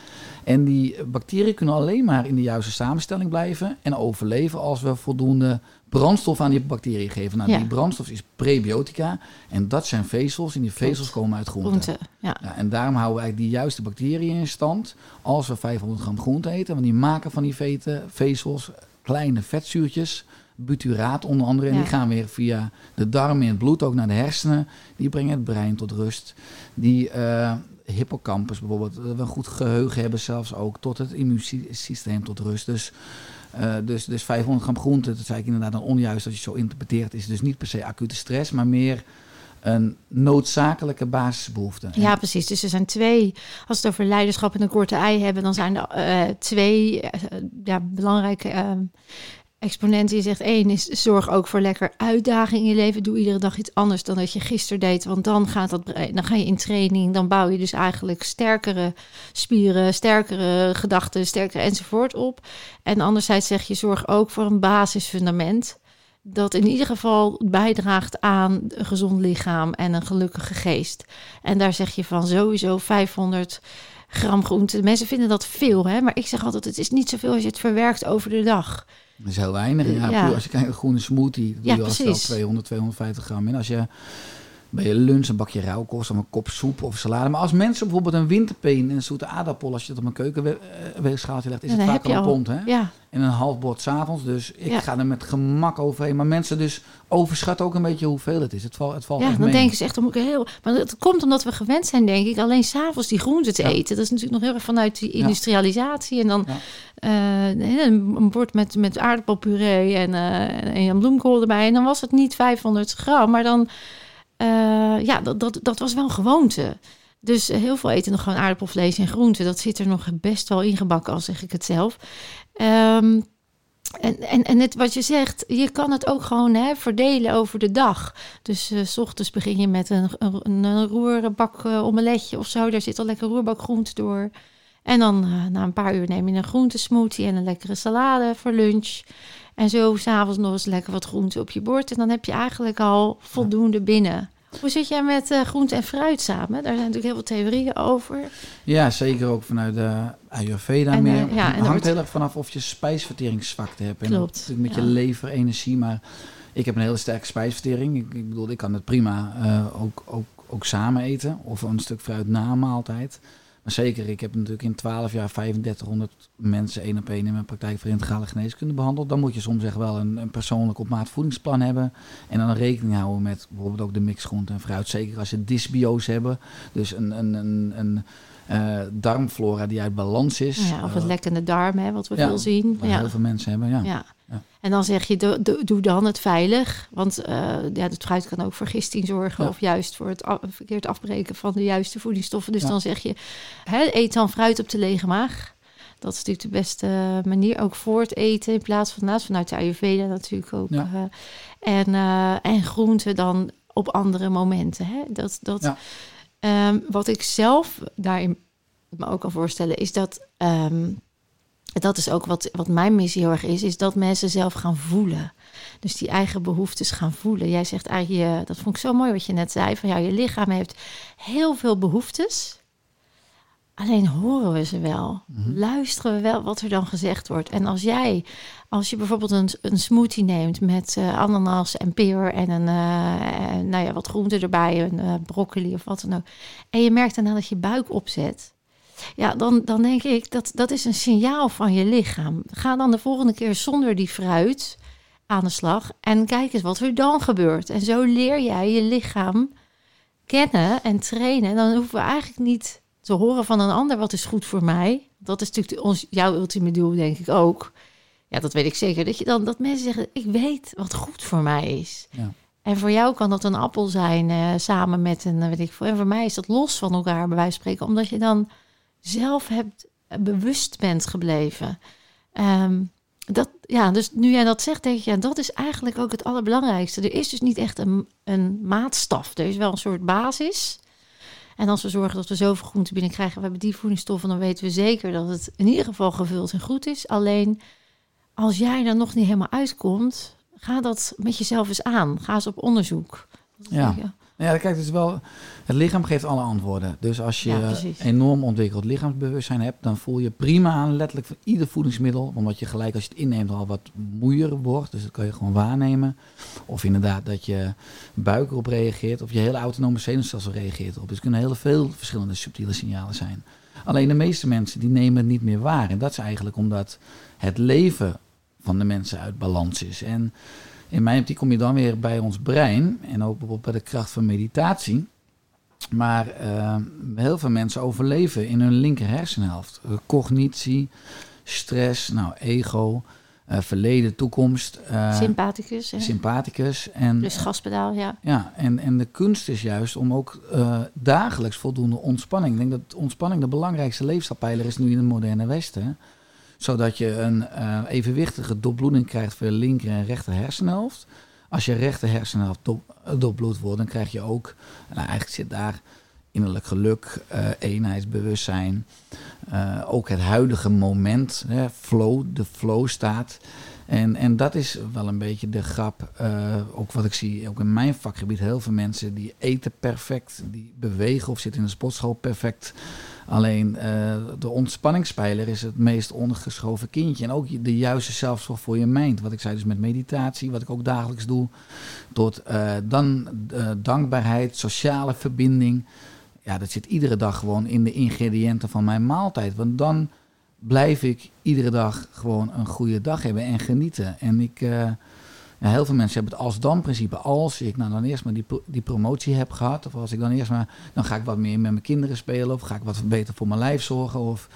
En die bacteriën kunnen alleen maar in de juiste samenstelling blijven en overleven als we voldoende brandstof aan die bacteriën geven. Nou, Ja. die brandstof is prebiotica en dat zijn vezels en die vezels komen uit groenten. Groente, ja. Ja, en daarom houden we eigenlijk die juiste bacteriën in stand als we 500 gram groente eten. Want die maken van die veten, vezels kleine vetzuurtjes, buturaat onder andere. En Ja. die gaan weer via de darmen in het bloed ook naar de hersenen. Die brengen het brein tot rust. Die eh, hippocampus bijvoorbeeld, dat we een goed geheugen hebben zelfs ook, tot het immuunsysteem tot rust. Dus, eh, dus, dus 500 gram groente, dat zei ik inderdaad dan onjuist als je zo interpreteert, is dus niet per se acute stress, maar meer een noodzakelijke basisbehoefte. Ja, precies. Dus er zijn twee, als het over leiderschap en een korte ei hebben, dan zijn er eh, twee ja, belangrijke eh, exponenten. Je zegt één is zorg ook voor lekker uitdaging in je leven. Doe iedere dag iets anders dan dat je gisteren deed. Want dan, gaat dat, brein- dan ga je in training. Dan bouw je dus eigenlijk sterkere spieren, sterkere gedachten, sterkere enzovoort op. En anderzijds zeg je zorg ook voor een basisfundament dat in ieder geval bijdraagt aan een gezond lichaam en een gelukkige geest. En daar zeg je van sowieso 500 gram groente. Mensen vinden dat veel, hè? maar ik zeg altijd: het is niet zoveel als je het verwerkt over de dag. Dat is heel weinig. Ja, Als je kijkt een groene smoothie, doe je al snel precies. 200, 250 gram in. Als je bij je lunch een bakje rauwkost of een kop soep of salade. Maar als mensen bijvoorbeeld een winterpeen en een zoete aardappel, als je het op een keukenweegschaaltje legt, is het vaak al een pond. Hè? Ja, En een half bord s'avonds. Dus ik Ja. ga er met gemak overheen. Maar mensen dus overschatten ook een beetje hoeveel het is. Het valt, het valt ja dan mee. denken ze echt om heel. Maar het komt omdat we gewend zijn, denk ik, alleen s'avonds die groenten te Ja. eten. Dat is natuurlijk nog heel erg vanuit die industrialisatie. En dan eh, een, bord met, met aardappelpuree en, eh en een bloemkool erbij. En dan was het niet 500 gram, maar dan. Eh, ja, dat, dat, dat was wel een gewoonte. Dus eh, heel veel eten nog gewoon aardappelvlees en groenten. Dat zit er nog best wel ingebakken, al zeg ik het zelf. Ehm, en, en, en het, wat je zegt, je kan het ook gewoon hè, verdelen over de dag. Dus eh, s ochtends begin je met een, een, een roerbak omeletje of zo. Daar zit al lekker roerbak groente door. En dan na een paar uur neem je een groentesmoothie en een lekkere salade voor lunch. En zo s'avonds nog eens lekker wat groente op je bord. En dan heb je eigenlijk al voldoende binnen. Hoe zit jij met eh, groente en fruit samen? Daar zijn natuurlijk heel veel theorieën over. Ja, zeker ook vanuit de Ayurveda En, meer. eh, ja, en het hangt heel erg vanaf of je spijsverteringszwakte hebt. En Klopt, met ja. je lever, energie. Maar ik heb een hele sterke spijsvertering. Ik, ik bedoel, ik kan het prima eh, ook, ook, ook samen eten. Of een stuk fruit na een maaltijd. Maar zeker, ik heb natuurlijk in 12 jaar 3500 mensen één op één in mijn praktijk voor integrale geneeskunde behandeld. Dan moet je soms echt wel een, een persoonlijk op maat voedingsplan hebben. En dan rekening houden met bijvoorbeeld ook de mixgroente en fruit. Zeker als je dysbiose hebben. Dus een, een, een, een eh, darmflora die uit balans is. Ja, of het Eh, lekkende darm, hè, wat we ja, veel zien. wat Ja. heel veel mensen hebben, ja. Ja. En dan zeg je, doe, dan het veilig. Want eh, ja, het fruit kan ook voor gisting zorgen. Of juist voor het verkeerd afbreken van de juiste voedingsstoffen. Dus dan zeg je, hè, eet dan fruit op de lege maag. Dat is natuurlijk de beste manier. Ook voor het eten. In plaats van naast vanuit de Ayurveda natuurlijk ook. En, en groenten dan op andere momenten. Hè? Dat, dat, Ja. Ehm, wat ik zelf daarin me ook kan voorstellen, is dat. ehm, dat is ook wat, wat mijn missie heel erg is, is dat mensen zelf gaan voelen. Dus die eigen behoeftes gaan voelen. Jij zegt eigenlijk, dat vond ik zo mooi wat je net zei, van ja, je lichaam heeft heel veel behoeftes. Alleen horen we ze wel. Luisteren we wel wat er dan gezegd wordt. En als jij, als je bijvoorbeeld een, een smoothie neemt met eh, ananas en peer en een, eh, nou ja, wat groente erbij, een eh, broccoli of wat dan ook. En je merkt daarna dat je buik opzet. Ja, dan, dan denk ik dat dat is een signaal van je lichaam. Ga dan de volgende keer zonder die fruit aan de slag en kijk eens wat er dan gebeurt. En zo leer jij je lichaam kennen en trainen. Dan hoeven we eigenlijk niet te horen van een ander wat is goed voor mij. Dat is natuurlijk ons, jouw ultieme doel, denk ik ook. Ja, dat weet ik zeker. Dat, je dan, dat mensen zeggen, ik weet wat goed voor mij is. Ja. En voor jou kan dat een appel zijn eh, samen met een, eh, weet ik veel. En voor mij is dat los van elkaar, bij wijze van spreken. Omdat je dan zelf hebt, eh, bewust bent gebleven. Ehm, dat, ja, dus nu jij dat zegt, denk ik, ja, dat is eigenlijk ook het allerbelangrijkste. Er is dus niet echt een, een maatstaf. Er is wel een soort basis. En als we zorgen dat we zoveel groenten binnenkrijgen, we hebben die voedingsstoffen, dan weten we zeker dat het in ieder geval gevuld en goed is. Alleen als jij er nog niet helemaal uitkomt, ga dat met jezelf eens aan. Ga eens op onderzoek. Ja. Ja, kijk, het is wel. Het lichaam geeft alle antwoorden. Dus als je Ja, enorm ontwikkeld lichaamsbewustzijn hebt, dan voel je prima aan, letterlijk van ieder voedingsmiddel. Omdat je gelijk als je het inneemt al wat moeier wordt. Dus dat kan je gewoon waarnemen. Of inderdaad dat je buik erop reageert. Of je hele autonome zenuwstelsel reageert erop. Dus het kunnen heel veel verschillende subtiele signalen zijn. Alleen de meeste mensen die nemen het niet meer waar. En dat is eigenlijk omdat het leven van de mensen uit balans is. En in mijn optiek kom je dan weer bij ons brein en ook bijvoorbeeld bij de kracht van meditatie. Maar eh, heel veel mensen overleven in hun linker hersenhelft. Cognitie, stress, nou, ego, eh, verleden, toekomst, eh, Sympathicus. hè? sympathicus. En, Dus gaspedaal, ja. ja, en, en de kunst is juist om ook dagelijks voldoende ontspanning. Ik denk dat ontspanning de belangrijkste leefstijlpijler is nu in het moderne Westen. Zodat je een eh, evenwichtige doorbloeding krijgt voor je linker en rechter hersenhelft. Als je rechter hersenhelft do- doorbloed wordt, dan krijg je ook, nou eigenlijk zit daar innerlijk geluk, eh, eenheidsbewustzijn. eh, ook het huidige moment, hè, flow, de flow staat. En, en dat is wel een beetje de grap. ook wat ik zie, ook in mijn vakgebied, heel veel mensen die eten perfect, die bewegen of zitten in de sportschool perfect. Alleen uh, de ontspanningspijler is het meest ondergeschoven kindje. En ook de juiste zelfzorg voor je mind. Wat ik zei dus met meditatie, wat ik ook dagelijks doe. Tot uh, dan uh, dankbaarheid, sociale verbinding. Ja, dat zit iedere dag gewoon in de ingrediënten van mijn maaltijd. Want dan blijf ik iedere dag gewoon een goede dag hebben en genieten. En ik heel veel mensen hebben het als-dan-principe. Als ik nou dan eerst maar die, die promotie heb gehad, of als ik dan eerst maar, dan ga ik wat meer met mijn kinderen spelen, of ga ik wat beter voor mijn lijf zorgen. Of,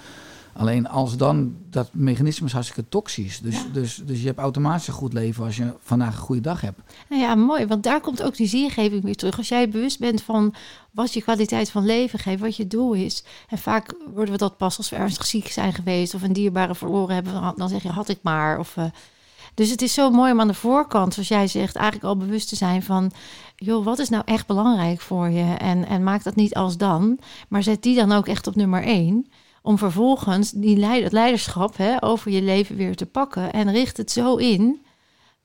alleen als dan, dat mechanisme is hartstikke toxisch. Dus, dus, dus je hebt automatisch een goed leven als je vandaag een goede dag hebt. Nou ja, mooi, want daar komt ook die zingeving weer terug. Als jij bewust bent van wat je kwaliteit van leven geeft, wat je doel is. En vaak worden we dat pas als we ernstig ziek zijn geweest of een dierbare verloren hebben, dan zeg je had ik maar. Of uh, dus het is zo mooi om aan de voorkant, zoals jij zegt, eigenlijk al bewust te zijn van, joh, wat is nou echt belangrijk voor je? En, en maak dat niet als dan, maar zet die dan ook echt op nummer één. Om vervolgens die leid, leiderschap hè, over je leven weer te pakken. En richt het zo in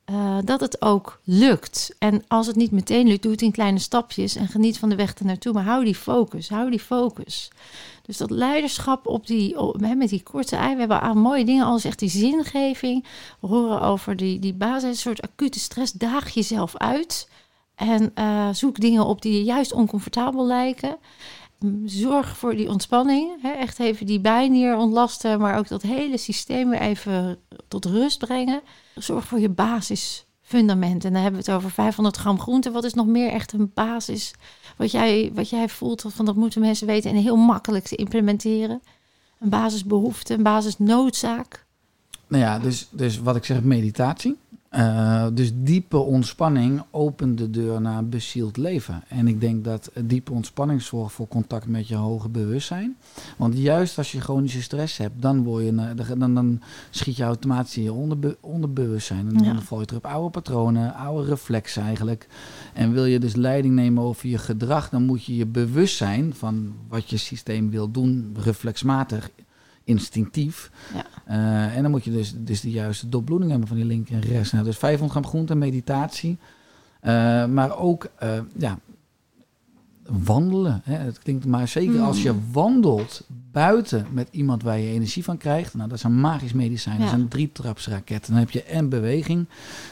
uh, dat het ook lukt. En als het niet meteen lukt, doe het in kleine stapjes en geniet van de weg ernaartoe. Maar hou die focus, hou die focus. Dus dat leiderschap op die, met die korte ei, we hebben aan mooie dingen, alles echt die zingeving. We horen over die, die basis, een soort acute stress. Daag jezelf uit en uh, zoek dingen op die je juist oncomfortabel lijken. Zorg voor die ontspanning. Hè? Echt even die bijnier ontlasten, maar ook dat hele systeem weer even tot rust brengen. Zorg voor je basisfundament. En dan hebben we het over 500 gram groente. Wat is nog meer echt een basis? Wat jij, wat jij voelt, van dat moeten mensen weten en heel makkelijk te implementeren. Een basisbehoefte, een basisnoodzaak. Nou ja, dus, dus wat ik zeg, meditatie. Uh, dus diepe ontspanning opent de deur naar een bezield leven. En ik denk dat diepe ontspanning zorgt voor contact met je hoger bewustzijn. Want juist als je chronische stress hebt, dan, word je, dan, dan schiet je automatisch in je onder, onderbewustzijn. En dan ja. val je terug op oude patronen, oude reflexen eigenlijk. En wil je dus leiding nemen over je gedrag, dan moet je je bewustzijn van wat je systeem wil doen, reflexmatig instinctief. Ja. Uh, en dan moet je dus, dus de juiste doorbloeding hebben van die linker en rechts. Nou, dus 500 gram groente, meditatie. Uh, maar ook uh, ja, wandelen. Hè? Het klinkt maar zeker als je mm. wandelt buiten met iemand waar je energie van krijgt. Nou, dat is een magisch medicijn. Ja. Dat is een drietrapsraket. Dan heb je en beweging.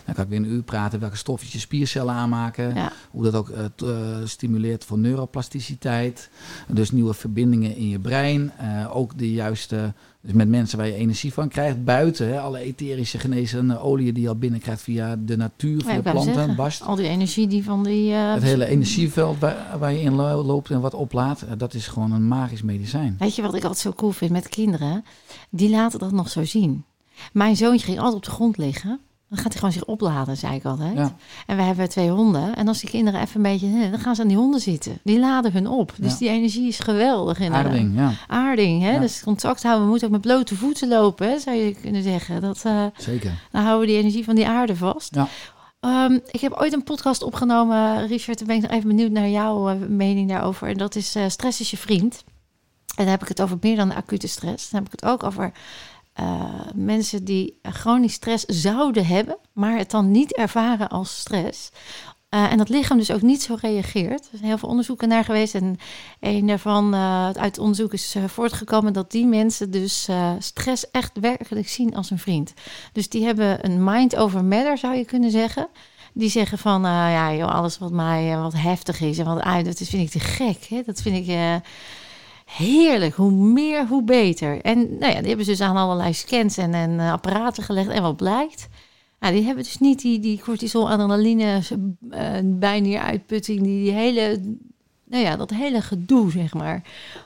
Dan kan ik weer een uur praten welke stofjes je spiercellen aanmaken. Hoe dat ook uh, stimuleert voor neuroplasticiteit. Dus nieuwe verbindingen in je brein. Uh, ook de juiste dus met mensen waar je energie van krijgt. Buiten, hè, alle etherische genezende oliën die je al binnenkrijgt via de natuur, via planten, bast. Al die energie die van die... Uh, het hele energieveld waar, waar, je in loopt en wat oplaat, eh, dat is gewoon een magisch medicijn. Weet je wat ik altijd zo cool vind met kinderen? Die laten dat nog zo zien. Mijn zoontje ging altijd op de grond liggen. Dan gaat hij gewoon zich opladen, zei ik altijd. Ja. En we hebben twee honden. En als die kinderen even een beetje... Dan gaan ze aan die honden zitten. Die laden hun op. Dus die energie is geweldig. In Aarding, ja. Aarding, hè. Dus contact houden. We moeten ook met blote voeten lopen, hè, zou je kunnen zeggen. Dat, uh, Zeker. Dan houden we die energie van die aarde vast. Ja. Um, ik heb ooit een podcast opgenomen, Richard. Dan ben ik nog even benieuwd naar jouw uh, mening daarover. En dat is uh, stress is je vriend. En dan heb ik het over meer dan acute stress. Dan heb ik het ook over uh, mensen die chronisch stress zouden hebben, maar het dan niet ervaren als stress. Uh, en dat lichaam dus ook niet zo reageert. Er zijn heel veel onderzoeken naar geweest. En een daarvan uh, uit onderzoek is voortgekomen dat die mensen dus stress echt werkelijk zien als een vriend. Dus die hebben een mind over matter, zou je kunnen zeggen. Die zeggen van, ja, joh, alles wat mij wat heftig is en wat uit, dat vind ik te gek. Hè? Dat vind ik heerlijk. Hoe meer, hoe beter. En nou ja, die hebben ze dus aan allerlei scans en, en uh, apparaten gelegd. En wat blijkt? Nou, die hebben dus niet die, die cortisol, adrenaline, uh, uitputting, die, die hele, nou ja, dat hele gedoe, zeg maar.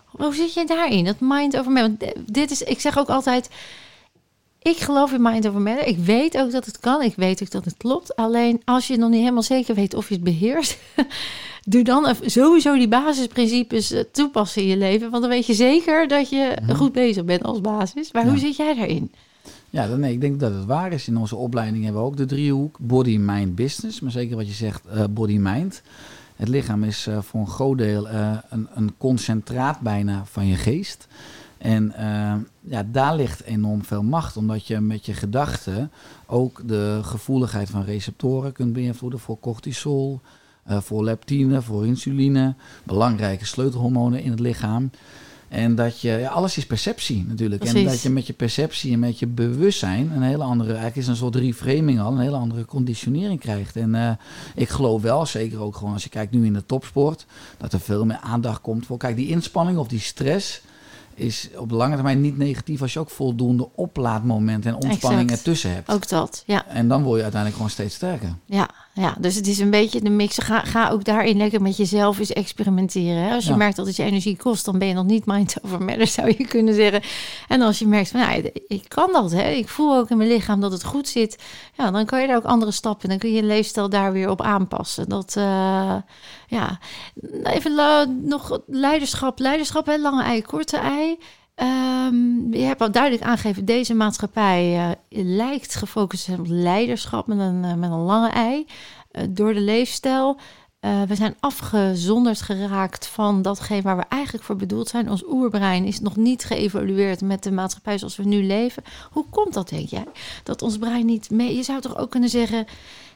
Hoe zit je daarin? Dat mind over matter. Want dit is, ik zeg ook altijd, ik geloof in mind over matter. Ik weet ook dat het kan. Ik weet ook dat het klopt. Alleen als je nog niet helemaal zeker weet of je het beheerst, doe dan sowieso die basisprincipes eh, toepassen in je leven. Want dan weet je zeker dat je mhm. goed bezig bent als basis. Maar hoe zit jij daarin? Ja, dan, nee, ik denk dat het waar is. In onze opleiding hebben we ook de driehoek body, mind, business. Maar zeker wat je zegt, uh, body, mind. Het lichaam is uh, voor een groot deel uh, een, een, concentraat bijna van je geest. En ja, daar ligt enorm veel macht, omdat je met je gedachten ook de gevoeligheid van receptoren kunt beïnvloeden voor cortisol, uh, voor leptine, voor insuline, belangrijke sleutelhormonen in het lichaam. En dat je, ja, alles is perceptie natuurlijk. En dat je met je perceptie en met je bewustzijn een hele andere, eigenlijk is een soort reframing al, een hele andere conditionering krijgt. En eh, ik geloof wel, zeker ook gewoon als je kijkt nu in de topsport, dat er veel meer aandacht komt voor. Kijk, die inspanning of die stress is op de lange termijn niet negatief als je ook voldoende oplaadmomenten en ontspanning Exact. ertussen hebt. Ook dat, ja. En dan word je uiteindelijk gewoon steeds sterker. Ja, ja, dus het is een beetje de mix. Ga, ga ook daarin lekker met jezelf eens experimenteren. Hè? Als je Ja. merkt dat het je energie kost, dan ben je nog niet mind over matter, zou je kunnen zeggen. En als je merkt van, ja, ik kan dat, hè? ik voel ook in mijn lichaam dat het goed zit. Ja, dan kan je daar ook andere stappen. Dan kun je je leefstijl daar weer op aanpassen. Dat, eh, ja, even nog leiderschap. Leiderschap, hè? lange ei, korte ei. Ehm, je hebt al duidelijk aangegeven, deze maatschappij eh, lijkt gefocust op leiderschap met een, eh, met een lange ei. Eh, door de leefstijl. We zijn afgezonderd geraakt van datgene waar we eigenlijk voor bedoeld zijn. Ons oerbrein is nog niet geëvolueerd met de maatschappij zoals we nu leven. Hoe komt dat, denk jij? Dat ons brein niet mee... Je zou toch ook kunnen zeggen...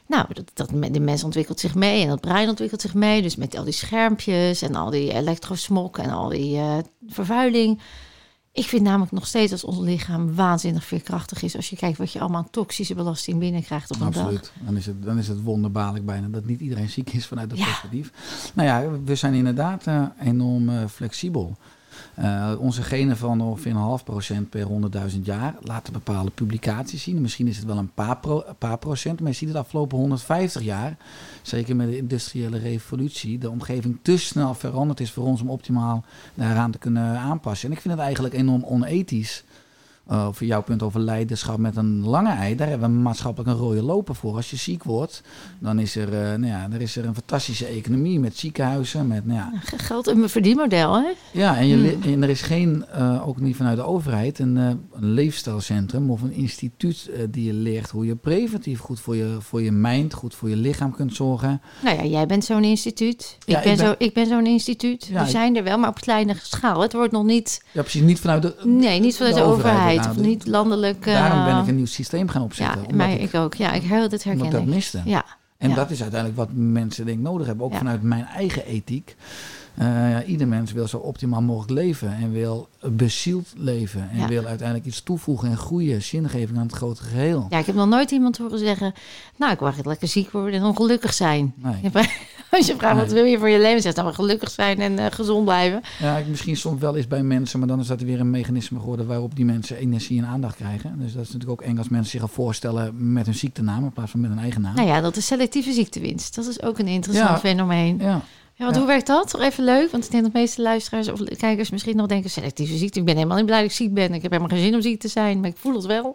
Nou, dat, dat, de mens ontwikkelt zich mee en dat brein ontwikkelt zich mee. Dus met al die schermpjes en al die elektrosmok en al die vervuiling. Ik vind namelijk nog steeds dat ons lichaam waanzinnig veerkrachtig is. Als je kijkt wat je allemaal aan toxische belasting binnenkrijgt op een dag. Absoluut. Dan is, het, dan is het wonderbaarlijk bijna dat niet iedereen ziek is vanuit dat Ja. perspectief. Nou ja, we zijn inderdaad eh, enorm eh, flexibel. Eh, onze genen van ongeveer een half procent per 100.000 jaar laten bepaalde publicaties zien. Misschien is het wel een paar, paar procent, maar je ziet het afgelopen 150 jaar, zeker met de industriële revolutie, de omgeving te snel veranderd is voor ons om optimaal daaraan te kunnen aanpassen. En ik vind het eigenlijk enorm onethisch. Uh, voor jouw punt over leiderschap met een lange ei, daar hebben we maatschappelijk een rode loper voor. Als je ziek wordt, dan is er, eh, nou ja, er, is er een fantastische economie met ziekenhuizen. Met, nou ja, Geld een verdienmodel, hè? ja, en, je, Hmm. en er is geen, eh, ook niet vanuit de overheid, een, eh, een leefstijlcentrum of een instituut eh, die je leert hoe je preventief goed voor je, voor je mind, goed voor je lichaam kunt zorgen. Nou ja, jij bent zo'n instituut. Ja, ik, ben ik ben- Zo, ik ben zo'n instituut. Ja, We zijn er wel, maar op kleine schaal. Het wordt nog niet... Ja, precies, niet vanuit de, Nee, niet vanuit de, de overheid. Of nou, niet landelijk... eh, Daarom ben ik een nieuw systeem gaan Ja, opzetten. omdat maar ik, ik ook. Ja, ik heel dit herken omdat ik dat miste. Ja, En Ja. dat is uiteindelijk wat mensen denk ik nodig hebben. Ook Ja. vanuit mijn eigen ethiek. Eh, ja, ieder mens wil zo optimaal mogelijk leven. En wil bezield leven. En Ja. wil uiteindelijk iets toevoegen en groeien. Zingeving aan het grote geheel. ja, ik heb nog nooit iemand horen zeggen... Nou, ik wou echt lekker ziek worden en ongelukkig zijn. Nee. Als je vraagt, wat wil je voor je leven? Zegt dan gelukkig zijn en eh, gezond blijven. Ja, ik- misschien soms wel eens bij mensen. Maar dan is dat weer een mechanisme geworden waarop die mensen energie en aandacht krijgen. Dus dat is natuurlijk ook eng als mensen zich gaan voorstellen met hun ziektenaam. In plaats van met een eigen naam. Nou ja, dat is selectieve ziektewinst. Dat is ook een interessant Ja. fenomeen. Ja. Ja, want Ja. hoe werkt dat? Toch even leuk, want ik denk dat de meeste luisteraars of kijkers misschien nog denken... selectieve ziekte, ik ben helemaal niet blij dat ik ziek ben. Ik heb helemaal geen zin om ziek te zijn, maar ik voel het wel.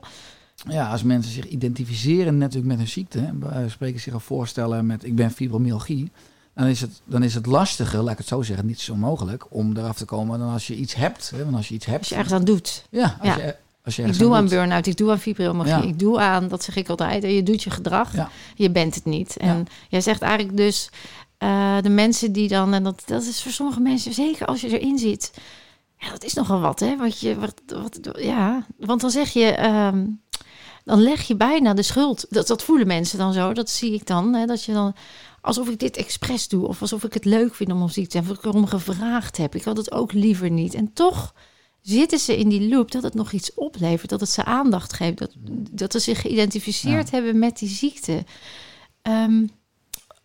Ja, als mensen zich identificeren natuurlijk met hun ziekte, van spreken zich al voorstellen met ik ben fibromyalgie, dan is het, dan is het lastiger, laat ik het zo zeggen, niet zo mogelijk om eraf te komen dan als je iets hebt. Hè, want als je iets hebt, Als je ergens aan doet. ja, als Ja. je, als je Ik doe aan doet. burn-out, ik doe aan fibromyalgie, Ja. ik doe aan, dat zeg ik altijd, en je doet je gedrag, Ja. je bent het niet. En jij zegt eigenlijk dus, eh, de mensen die dan, en dat, dat is voor sommige mensen, zeker als je erin zit, ja, dat is nogal wat, hè? Wat je, wat, wat, ja, want dan zeg je, ehm, dan leg je bijna de schuld. Dat, dat voelen mensen dan zo, dat zie ik dan, hè? dat je dan, alsof ik dit expres doe, of alsof ik het leuk vind om ziek te zijn, of ik erom gevraagd heb. Ik had het ook liever niet. En toch zitten ze in die loop dat het nog iets oplevert, dat het ze aandacht geeft, dat, dat ze zich geïdentificeerd hebben met die ziekte. Ehm,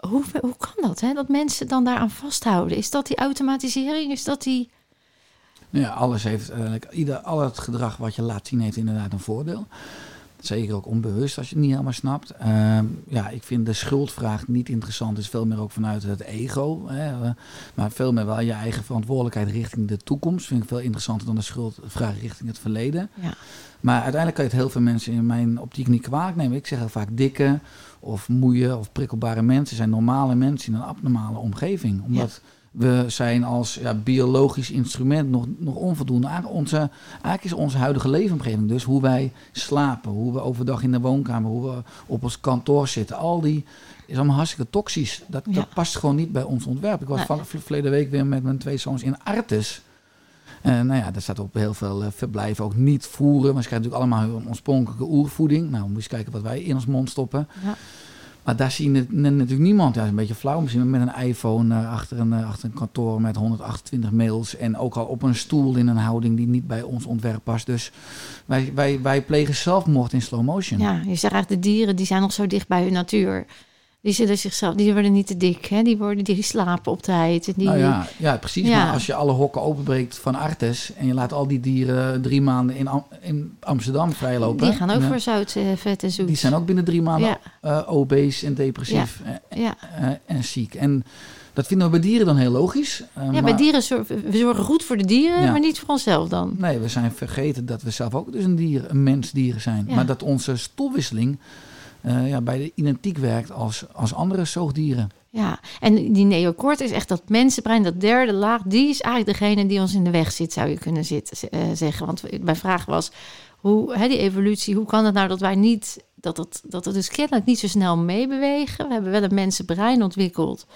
hoe, hoe kan dat, hè? dat mensen dan daaraan vasthouden? Is dat die automatisering? Is dat die... Ja, alles heeft eigenlijk, ieder, al het gedrag wat je laat zien heeft inderdaad een voordeel. Zeker ook onbewust als je het niet helemaal snapt. Ehm, ja, ik vind de schuldvraag niet interessant. is veel meer ook vanuit het ego. Hè, maar veel meer wel je eigen verantwoordelijkheid richting de toekomst. Vind ik veel interessanter dan de schuldvraag richting het verleden. Ja. Maar uiteindelijk kan je het heel veel mensen in mijn optiek niet kwalijk nemen. Ik zeg heel vaak dikke of moeie of prikkelbare mensen zijn normale mensen in een abnormale omgeving. Omdat we zijn als ja, biologisch instrument nog, nog onvoldoende. Onze, eigenlijk is onze huidige leefomgeving dus hoe wij slapen, hoe we overdag in de woonkamer, hoe we op ons kantoor zitten. Al die is allemaal hartstikke toxisch. Dat, Ja. dat past gewoon niet bij ons ontwerp. Ik was Nee. van verleden week weer met mijn twee zoons in Artes. En nou ja, daar staat op heel veel eh, verblijven ook niet voeren. Maar ze krijgen natuurlijk allemaal hun oorspronkelijke oervoeding. Nou, moet je eens kijken wat wij in ons mond stoppen. Ja. Maar daar zie je natuurlijk niemand. Ja, een beetje flauw misschien, met een iPhone eh, achter, een, eh, achter een kantoor met 128 mails. En ook al op een stoel in een houding die niet bij ons ontwerp past. Dus wij, wij, wij plegen zelfmoord in slow motion. Ja, je zegt eigenlijk de dieren die zijn nog zo dicht bij hun natuur. Die zullen zichzelf, die worden niet te dik, hè? Die, worden, die slapen op tijd. En die, Nou ja, ja, precies. Ja. Maar als je alle hokken openbreekt van Artes en je laat al die dieren drie maanden in, Am- in Amsterdam vrijlopen. die gaan ook voor zout, eh, vet en zoet. Die zijn ook binnen drie maanden Ja. eh, obese en depressief Ja, eh, en ziek. En dat vinden we bij dieren dan heel logisch. ja maar- bij dieren zorgen we zorgen goed voor de dieren, Ja. maar niet voor onszelf dan. Nee, we zijn vergeten dat we zelf ook dus een dier, een mensdier zijn. Ja. Maar dat onze stofwisseling eh, ja, bij de identiek werkt als, als andere zoogdieren. Ja, en die neocortex, echt dat mensenbrein, dat derde laag, die is eigenlijk degene die ons in de weg zit, zou je kunnen zitten, eh, zeggen. Want mijn vraag was, hoe, hè, die evolutie, hoe kan het nou dat wij niet, dat het, dat het dus kennelijk niet zo snel meebewegen? We hebben wel een mensenbrein ontwikkeld,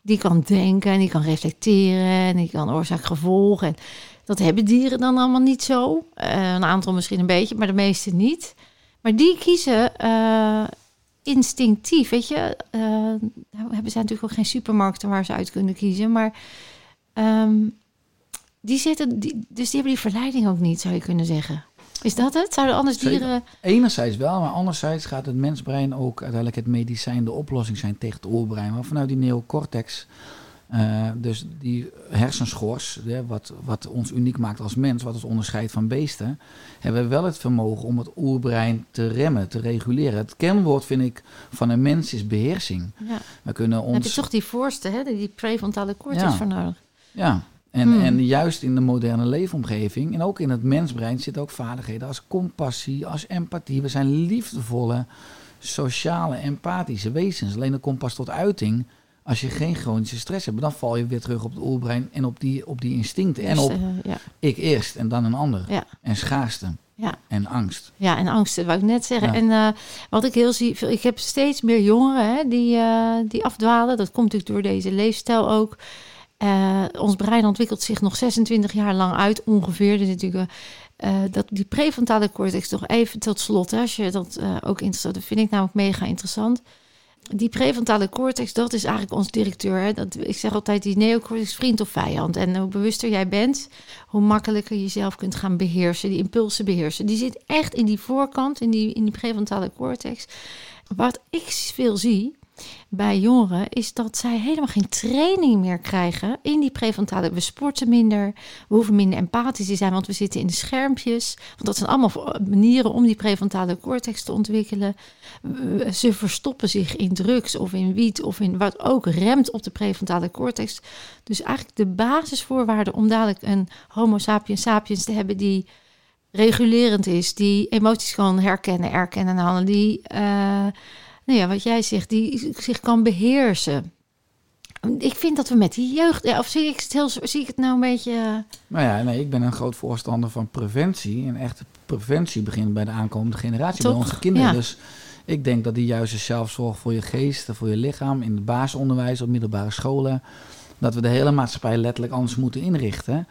die kan denken en die kan reflecteren en die kan oorzaak-gevolg. En dat hebben dieren dan allemaal niet zo. Eh, een aantal misschien een beetje, maar de meeste niet. Maar die kiezen eh, instinctief, weet je. nou hebben ze natuurlijk ook geen supermarkten waar ze uit kunnen kiezen, maar ehm, die zitten, die, dus die hebben die verleiding ook niet, zou je kunnen zeggen. Is dat het? Zouden anders Zeker. dieren... Enerzijds wel, maar anderzijds gaat het mensbrein ook uiteindelijk het medicijn, de oplossing zijn tegen het oerbrein. Maar vanuit die neocortex, eh, dus die hersenschors, hè, wat, wat ons uniek maakt als mens, wat ons onderscheidt van beesten, hebben we wel het vermogen om het oerbrein te remmen, te reguleren. Het kernwoord vind ik van een mens is beheersing. Ja. We kunnen Dan heb je ons toch die voorste, hè, die prefrontale cortex Ja. voor nodig. Ja, en, Hmm. en juist in de moderne leefomgeving en ook in het mensbrein zitten ook vaardigheden als compassie, als empathie. We zijn liefdevolle, sociale, empathische wezens. Alleen dat komt pas tot uiting als je geen chronische stress hebt. Dan val je weer terug op het oerbrein en op die, op die instincten. En op eh, ja, ik eerst en dan een ander. ja, En schaarste ja. en angst. Ja, en angsten, wou ik net zeggen. Ja. En eh, wat ik heel zie, ik heb steeds meer jongeren hè, die, eh, die afdwalen. Dat komt natuurlijk door deze leefstijl ook. Ons brein ontwikkelt zich nog 26 jaar lang uit, ongeveer. Dus natuurlijk, dat die prefrontale cortex nog even tot slot. Hè, als je dat ook interessant, dat vind ik namelijk mega interessant. Die prefrontale cortex, dat is eigenlijk ons directeur. Hè. Dat, ik zeg altijd, die neocortex vriend of vijand. En hoe bewuster jij bent, hoe makkelijker je jezelf kunt gaan beheersen, die impulsen beheersen. Die zit echt in die voorkant, in die, in die prefrontale cortex. Wat ik veel zie bij jongeren, is dat zij helemaal geen training meer krijgen in die prefrontale. We sporten minder, we hoeven minder empathisch te zijn, want we zitten in de schermpjes. Want dat zijn allemaal manieren om die prefrontale cortex te ontwikkelen. Ze verstoppen zich in drugs of in wiet of in wat ook remt op de prefrontale cortex. Dus eigenlijk de basisvoorwaarden om dadelijk een homo sapiens sapiens te hebben die regulerend is, die emoties kan herkennen, erkennen en handelen, die, eh, nou ja, wat jij zegt, die zich kan beheersen. Ik vind dat we met die jeugd, ja, of zie ik het, heel, zie ik het nou een beetje... eh, Nou ja, nee, ik ben een groot voorstander van preventie. En echte preventie begint bij de aankomende generatie, Toch? bij onze kinderen. Ja. Dus ik denk dat die juiste zelfzorg voor je geest, voor je lichaam, in het basisonderwijs, op middelbare scholen, dat we de hele maatschappij letterlijk anders moeten inrichten.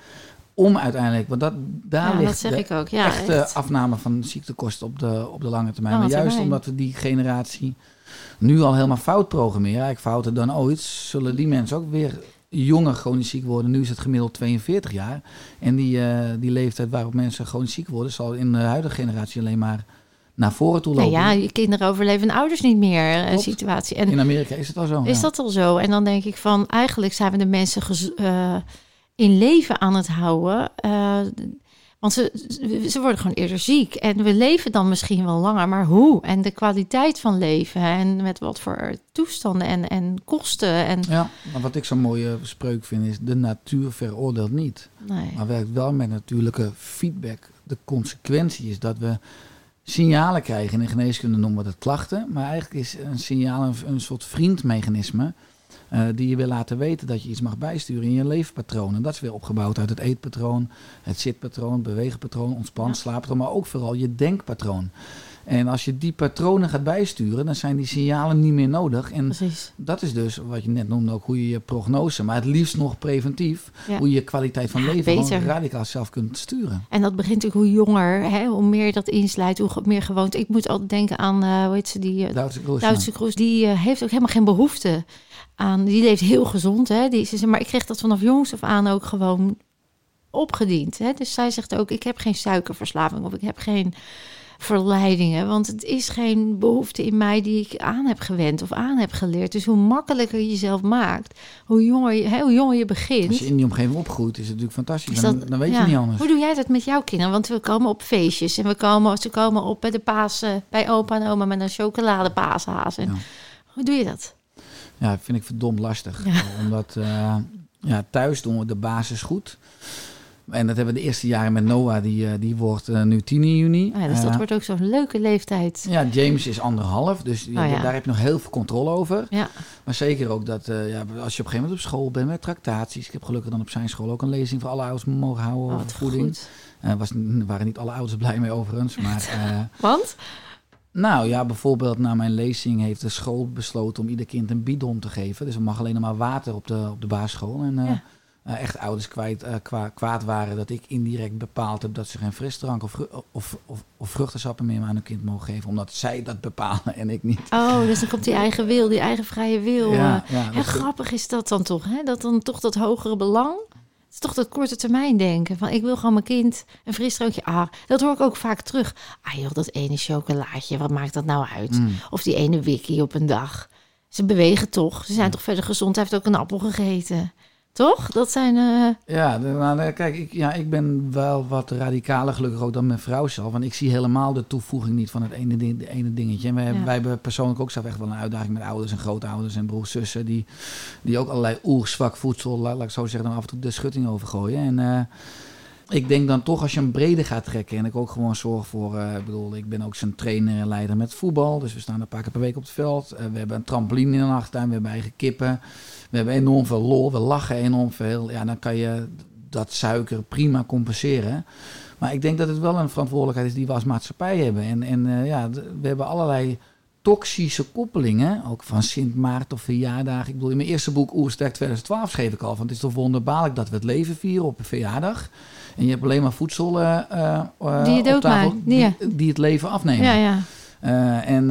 Om uiteindelijk, want dat, daar ja, ligt dat zeg de ik ook. Ja, echte echt. afname van ziektekosten op de, op de lange termijn. Lange maar juist termijn. omdat we die generatie nu al helemaal fout programmeren, eigenlijk fouter dan ooit, zullen die mensen ook weer jonger chronisch ziek worden. Nu is het gemiddeld 42 jaar. En die, eh, die leeftijd waarop mensen chronisch ziek worden, zal in de huidige generatie alleen maar naar voren toe Nee, lopen. ja, je kinderen overleven ouders niet meer, Klopt. situatie. En In Amerika is het al zo. Is ja. dat al zo? En dan denk ik van, eigenlijk zijn we de mensen eh, in leven aan het houden. eh, want ze, ze worden gewoon eerder ziek. En we leven dan misschien wel langer, maar hoe? En de kwaliteit van leven en met wat voor toestanden en, en kosten. En, Ja, maar wat ik zo'n mooie spreuk vind is, de natuur veroordeelt niet. nee. Maar werkt wel met natuurlijke feedback. De consequentie is dat we signalen krijgen. In de geneeskunde noemen we dat klachten. Maar eigenlijk is een signaal een, een soort vriendmechanisme. Eh, die je wil laten weten dat je iets mag bijsturen in je leefpatroon. En dat is weer opgebouwd uit het eetpatroon, het zitpatroon, beweegpatroon, ontspan, slaappatroon. Maar ook vooral je denkpatroon. En als je die patronen gaat bijsturen, dan zijn die signalen niet meer nodig. En Precies. dat is dus wat je net noemde ook, hoe je je prognose, maar het liefst nog preventief, Ja. hoe je je kwaliteit van Ja, leven gewoon radicaal zelf kunt sturen. En dat begint natuurlijk hoe jonger, hè, hoe meer je dat insluit, hoe meer gewoond. Ik moet altijd denken aan, eh hoe heet ze, die eh, Duitse koers, Duitse Kroes. Die heeft ook helemaal geen behoefte aan, die leeft heel gezond. Hè. Die, ze maar ik kreeg dat vanaf jongs af aan ook gewoon opgediend. Hè. Dus zij zegt ook, ik heb geen suikerverslaving of ik heb geen verleidingen. Want het is geen behoefte in mij die ik aan heb gewend of aan heb geleerd. Dus hoe makkelijker je jezelf maakt, hoe jonger je, hè, hoe jonger je begint. Als je in die omgeving opgroeit, is het natuurlijk fantastisch. Is dan, dan weet ja. je niet anders. Hoe doe jij dat met jouw kinderen? Want we komen op feestjes en we komen, ze komen op bij de Pasen, bij opa en oma met een chocoladepaashaas. En Ja. Hoe doe je dat? Ja, vind ik verdomd lastig. Ja. Omdat eh, ja, thuis doen we de basis goed. En dat hebben we de eerste jaren met Noah, die, eh, die wordt eh, nu tien in juni. Oh ja, dus dat wordt ook zo'n leuke leeftijd. ja, James is anderhalf, dus Oh ja. daar heb je nog heel veel controle over. Ja, Maar zeker ook dat ja, als je op een gegeven moment op school bent met tractaties. Ik heb gelukkig dan op zijn school ook een lezing voor alle ouders mogen houden oh, over wat voeding. goed. Was, waren niet alle ouders blij mee overigens. Maar Want? Nou ja, bijvoorbeeld na mijn lezing heeft de school besloten om ieder kind een bidon te geven. Dus er mag alleen nog maar water op de, op de basisschool. En eh, Ja. eh, echt ouders kwijt, eh, kwa- kwaad waren dat ik indirect bepaald heb dat ze geen frisdrank of, of, of, of vruchtensappen meer aan hun kind mogen geven. Omdat zij dat bepalen en ik niet. Oh, dus dan komt die eigen wil, die eigen vrije wil. Ja, ja, Heel dat- grappig is dat dan toch, hè? Dat dan toch dat hogere belang. Het is toch dat korte termijn denken. Van ik wil gewoon mijn kind een frisdrankje. Ah, dat hoor ik ook vaak terug. Ah joh, dat ene chocolaatje, wat maakt dat nou uit? Mm. Of die ene wikkie op een dag. Ze bewegen toch. Ze zijn toch verder gezond. Hij heeft ook een appel gegeten. Toch? Dat zijn... eh, Ja, maar, eh, kijk, ik, ja, ik ben wel wat radicaler gelukkig ook dan mijn vrouw zelf. Want ik zie helemaal de toevoeging niet van het ene, ding, de ene dingetje. En wij, Ja. wij hebben persoonlijk ook zelf echt wel een uitdaging met ouders en grootouders en broers, zussen. Die, die ook allerlei oerzwak voedsel, laat, laat ik zo zeggen, dan af en toe de schutting overgooien. En eh, ik denk dan toch als je hem breder gaat trekken en ik ook gewoon zorg voor, eh, ik bedoel, ik ben ook zijn trainer en leider met voetbal. Dus we staan een paar keer per week op het veld. Eh, we hebben een trampoline in de achtertuin, we hebben eigen kippen. We hebben enorm veel lol, we lachen enorm veel. Ja, dan kan je dat suiker prima compenseren. Maar ik denk dat het wel een verantwoordelijkheid is die we als maatschappij hebben. En, en eh, ja, we hebben allerlei toxische koppelingen, ook van Sint Maarten of verjaardag. Ik bedoel, in mijn eerste boek Oersterk 2012 schreef ik al van het is toch wonderbaarlijk dat we het leven vieren op een verjaardag. En je hebt alleen maar voedsel eh, eh, Die je op tafel die, het leven afnemen. ja, ja. Eh, en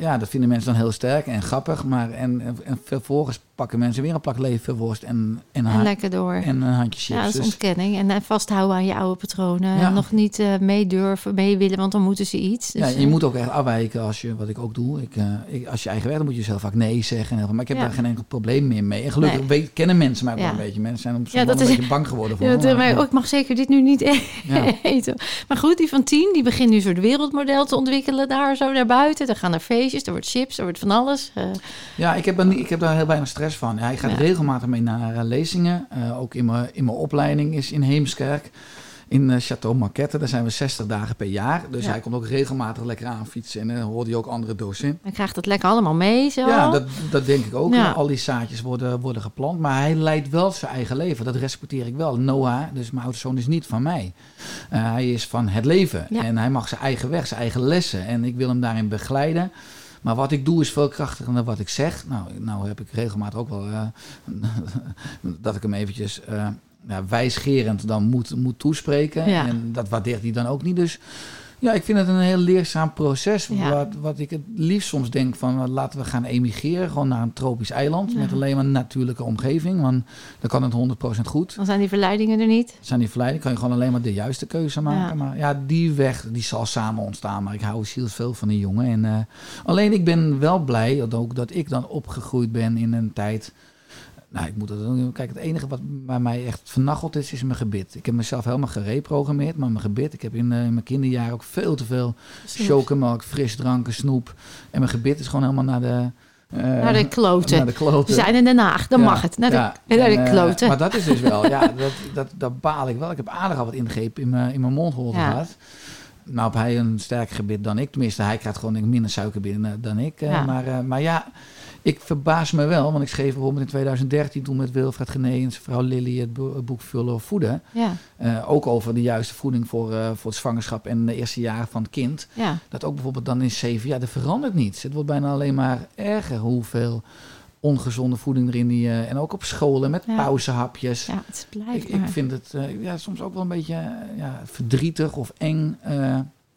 ja, dat vinden mensen dan heel sterk en grappig. Maar en, en, en vervolgens pakken mensen weer een plak leverworst en, en, En lekker door. en een handje Ja, chips. dat is Dus, ontkenning. En eh, vasthouden aan je oude patronen. Ja. En nog niet eh mee durven, mee willen, want dan moeten ze iets. Dus, ja, eh, je moet ook echt afwijken als je, wat ik ook doe. Ik, eh, ik, als je eigen werkt, dan moet je zelf vaak nee zeggen. En maar ik heb Ja. daar geen enkel probleem meer mee. En gelukkig Nee. weet, kennen mensen mij ook wel Ja. een beetje. Mensen zijn op Ja, ja, een beetje bang geworden voor Ja, me, dat, maar- maar, oh, ik mag zeker dit nu niet e- Ja. eten. Maar goed, die van tien, die begint nu een soort wereldmodel te ontwikkelen daar zo naar buiten. Er gaan naar feestjes, er wordt chips, er wordt van alles. Eh, Ja, ik heb, er niet, ik heb daar heel weinig stress van. Ja, ik ga Ja. regelmatig mee naar eh, lezingen. Eh, ook in mijn, in mijn opleiding is in Heemskerk. In eh, Château Marquette. Daar zijn we 60 dagen per jaar. Dus Ja. hij komt ook regelmatig lekker aan fietsen. En dan hoorde hij ook andere docenten. dan krijgt het lekker allemaal mee zo. Ja, dat, dat denk ik ook. Ja. Al die zaadjes worden, worden geplant. Maar hij leidt wel zijn eigen leven. Dat respecteer ik wel. Noah, dus mijn oudste zoon, is niet van mij. Hij is van het leven. Ja. En hij mag zijn eigen weg, zijn eigen lessen. En ik wil hem daarin begeleiden. Maar wat ik doe is veel krachtiger dan wat ik zeg. Nou, nou heb ik regelmatig ook wel eh, dat ik hem eventjes ja, wijsgerend dan moet, moet toespreken. Ja. En dat waardeert hij dan ook niet. Dus ja, ik vind het een heel leerzaam proces. Ja. Wat, wat ik het liefst soms denk van eh, laten we gaan emigreren. Gewoon naar een tropisch eiland. Ja. Met alleen maar een natuurlijke omgeving. Want dan kan het 100% goed. Dan zijn die verleidingen er niet. Zijn die verleiding, kan je gewoon alleen maar de juiste keuze maken. Ja. Maar ja, die weg die zal samen ontstaan. Maar ik hou zielsveel van die jongen. En, eh, alleen ik ben wel blij dat, ook, dat ik dan opgegroeid ben in een tijd... Nou, ik moet het doen. Kijk, het enige wat bij mij echt vernacheld is, is mijn gebit. Ik heb mezelf helemaal gereprogrammeerd, maar mijn gebit. Ik heb in, eh, in mijn kinderjaren ook veel te veel chocomelk, frisdranken, snoep. En mijn gebit is gewoon helemaal naar de... eh, Naar de kloten. Naar de kloten. We zijn in Den Haag, dan Ja, mag het. Naar de, ja. naar de En, eh, kloten. maar dat is dus wel, ja, dat, dat, dat baal ik wel. Ik heb aardig al wat ingrepen in mijn, in mijn mondholte Ja. gehad. Nou, heb hij een sterker gebit dan ik. Tenminste, hij krijgt gewoon denk ik, minder suiker binnen dan ik. Maar, maar ja, ik verbaas me wel, want ik schreef bijvoorbeeld in 2013 toen met Wilfred Gené en zijn vrouw Lily het bo- boek Vullen of Voeden. Ja, Eh, ook over de juiste voeding voor, eh, voor het zwangerschap en de eerste jaren van het kind. ja. Dat ook bijvoorbeeld dan in zeven jaar, er verandert niets. Het wordt bijna alleen maar erger hoeveel ongezonde voeding erin die... eh, en ook op scholen met Ja. pauzehapjes. ja het blijft Ik, ik vind het ja, soms ook wel een beetje ja, verdrietig of eng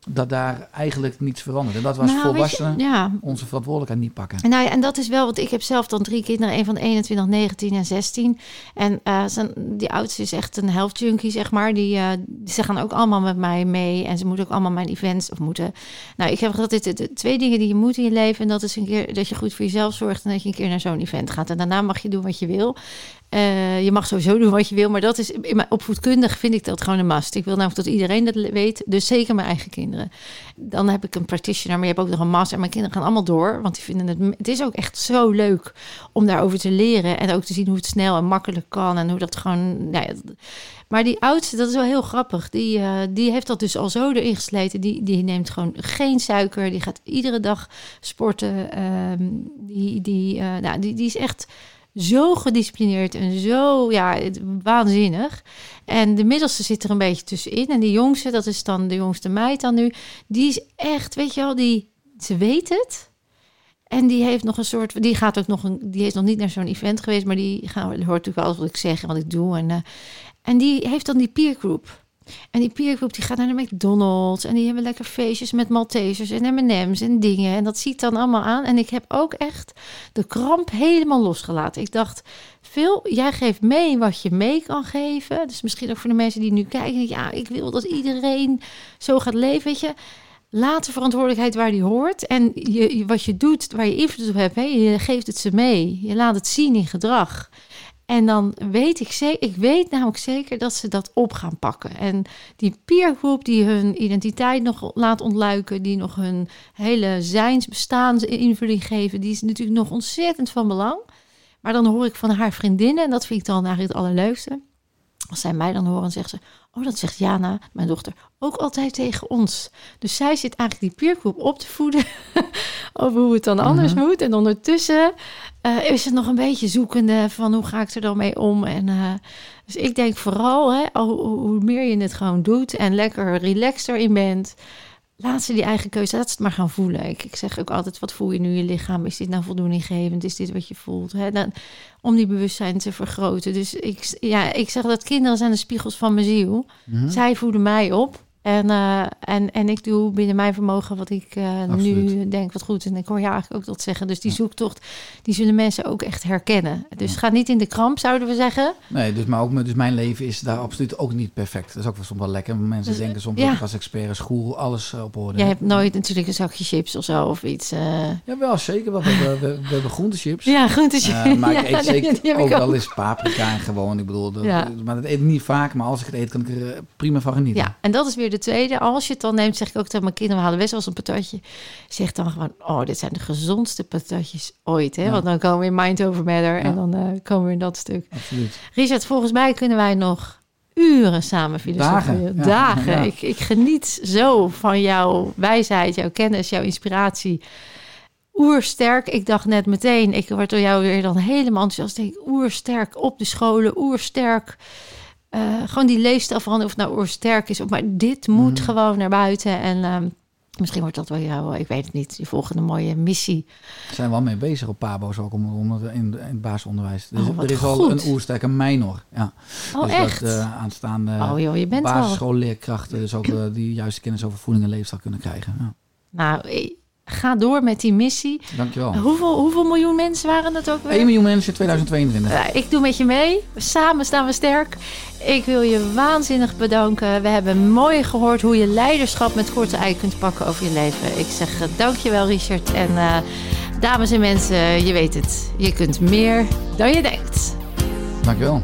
dat daar eigenlijk niets verandert. En dat was Nou, je, volwassenen ja, onze verantwoordelijkheid niet pakken. Nou ja, en dat is wel, want ik heb zelf dan drie kinderen, een van 21, 19 en 16. En eh, zijn, die oudste is echt een health junkie, zeg maar. Die, eh, ze gaan ook allemaal met mij mee en ze moeten ook allemaal mijn events of moeten. Nou, ik heb altijd de, de twee dingen die je moet in je leven. En dat is een keer dat je goed voor jezelf zorgt en dat je een keer naar zo'n event gaat. En daarna mag je doen wat je wil. Eh, je mag sowieso doen wat je wil, maar dat is opvoedkundig vind ik dat gewoon een must. Ik wil namelijk dat iedereen dat weet, dus zeker mijn eigen kinderen. Dan heb ik een practitioner, maar je hebt ook nog een master. En mijn kinderen gaan allemaal door, want die vinden het. Het is ook echt zo leuk om daarover te leren en ook te zien hoe het snel en makkelijk kan en hoe dat gewoon. Nou ja, maar die oudste, dat is wel heel grappig. Die, eh, die heeft dat dus al zo erin gesleten. Die, die neemt gewoon geen suiker. Die gaat iedere dag sporten. Ehm, die, die, eh, nou, die, die is echt zo gedisciplineerd en zo ja, waanzinnig. En de middelste zit er een beetje tussenin. En die jongste, dat is dan de jongste meid dan nu. Die is echt, weet je wel, die, ze weet het. En die heeft nog een soort, die gaat ook nog een, die is nog niet naar zo'n event geweest, maar die gaan, hoort natuurlijk alles wat ik zeg en wat ik doe. En, eh, en die heeft dan die peergroep. En die peergroep die gaat naar de McDonald's en die hebben lekker feestjes met Maltesers en M&M's en dingen. En dat ziet dan allemaal aan. En ik heb ook echt de kramp helemaal losgelaten. Ik dacht, Phil, jij geeft mee wat je mee kan geven. Dus misschien ook voor de mensen die nu kijken. Ja, ik wil dat iedereen zo gaat leven, weet je. Laat de verantwoordelijkheid waar die hoort. En je- wat je doet, waar je invloed op hebt, hè, je geeft het ze mee. Je laat het zien in gedrag. En dan weet ik zeker, ik weet namelijk zeker dat ze dat op gaan pakken. En die peergroep die hun identiteit nog laat ontluiken, die nog hun hele zijnsbestaan invulling geven, die is natuurlijk nog ontzettend van belang. Maar dan hoor ik van haar vriendinnen, en dat vind ik dan eigenlijk het allerleukste. Als zij mij dan horen, zeggen ze: Oh, dat zegt Jana, mijn dochter, ook altijd tegen ons. Dus zij zit eigenlijk die peergroep op te voeden over hoe het dan anders Mhm. moet. En ondertussen eh, is het nog een beetje zoekende van hoe ga ik er dan mee om. En, eh, dus ik denk vooral, hè, hoe, hoe meer je het gewoon doet en lekker relaxed erin bent. Laat ze die eigen keuze, laat ze het maar gaan voelen. Ik, ik zeg ook altijd, wat voel je nu in je lichaam? Is dit nou voldoeninggevend? Is dit wat je voelt? Hè? Dan, om die bewustzijn te vergroten. Dus ik, ja, ik zeg dat kinderen zijn de spiegels van mijn ziel. Zij voeden mij op. En, eh, en, en ik doe binnen mijn vermogen wat ik eh, nu denk wat goed. En ik hoor je eigenlijk ook dat zeggen. Dus die zoektocht, die zullen mensen ook echt herkennen. Dus ga niet in de kramp, zouden we zeggen. Nee, dus, maar ook, dus mijn leven is daar absoluut ook niet perfect. Dat is ook wel soms wel lekker. Mensen Dus, denken soms ja. dat ik als expert goed alles eh, op orde. Jij heb. hebt nooit natuurlijk een zakje chips of zo of iets. Ja, wel zeker. We, hebben- we, we hebben groentechips. Ja, groentes. Eh, maar ja, ik eet zeker die ook wel eens paprika en gewoon. Ik bedoel, dat, Ja. maar dat eet ik niet vaak. Maar als ik het eet, kan ik er prima van genieten. Ja, en dat is weer de tweede. Als je het dan neemt, zeg ik ook tegen mijn kinderen, we halen best wel eens een patatje. Zeg dan gewoon, oh, dit zijn de gezondste patatjes ooit. Hè? Ja. Want dan komen we in Mind Over Matter en dan eh, komen we in dat stuk. Absoluut. Richard, volgens mij kunnen wij nog uren samen filosoferen. Dagen, ja. Dagen. Ik, ik geniet zo van jouw wijsheid, jouw kennis, jouw inspiratie. Oersterk. Ik dacht net meteen, ik word door jou weer dan helemaal enthousiast. Ik denk, oersterk op de scholen, oersterk. Eh, gewoon die leefstijl veranderen, of het nou oersterk is. Of, maar dit moet Mhm. gewoon naar buiten. En ehm, misschien wordt dat wel jouw, ik weet het niet, je volgende mooie missie. We zijn wel mee bezig op Pabo's ook om, om in, in het basisonderwijs. Dus Oh, wat er is al goed. een oersterke minor. Ja. Oh, dus echt? Dat uh, aanstaande oh joh, je bent basisschoolleerkrachten dus ook uh, die juiste kennis over voeding en leefstijl kunnen krijgen. Ja. Nou, ga door met die missie. Dankjewel. Hoeveel, hoeveel miljoen mensen waren het ook weer? 1 miljoen mensen in 2022. Ja, ik doe met je mee. Samen staan we sterk. Ik wil je waanzinnig bedanken. We hebben mooi gehoord hoe je leiderschap met korte ei kunt pakken over je leven. Ik zeg uh, dankjewel Richard. En uh, dames en mensen, je weet het. Je kunt meer dan je denkt. Dankjewel.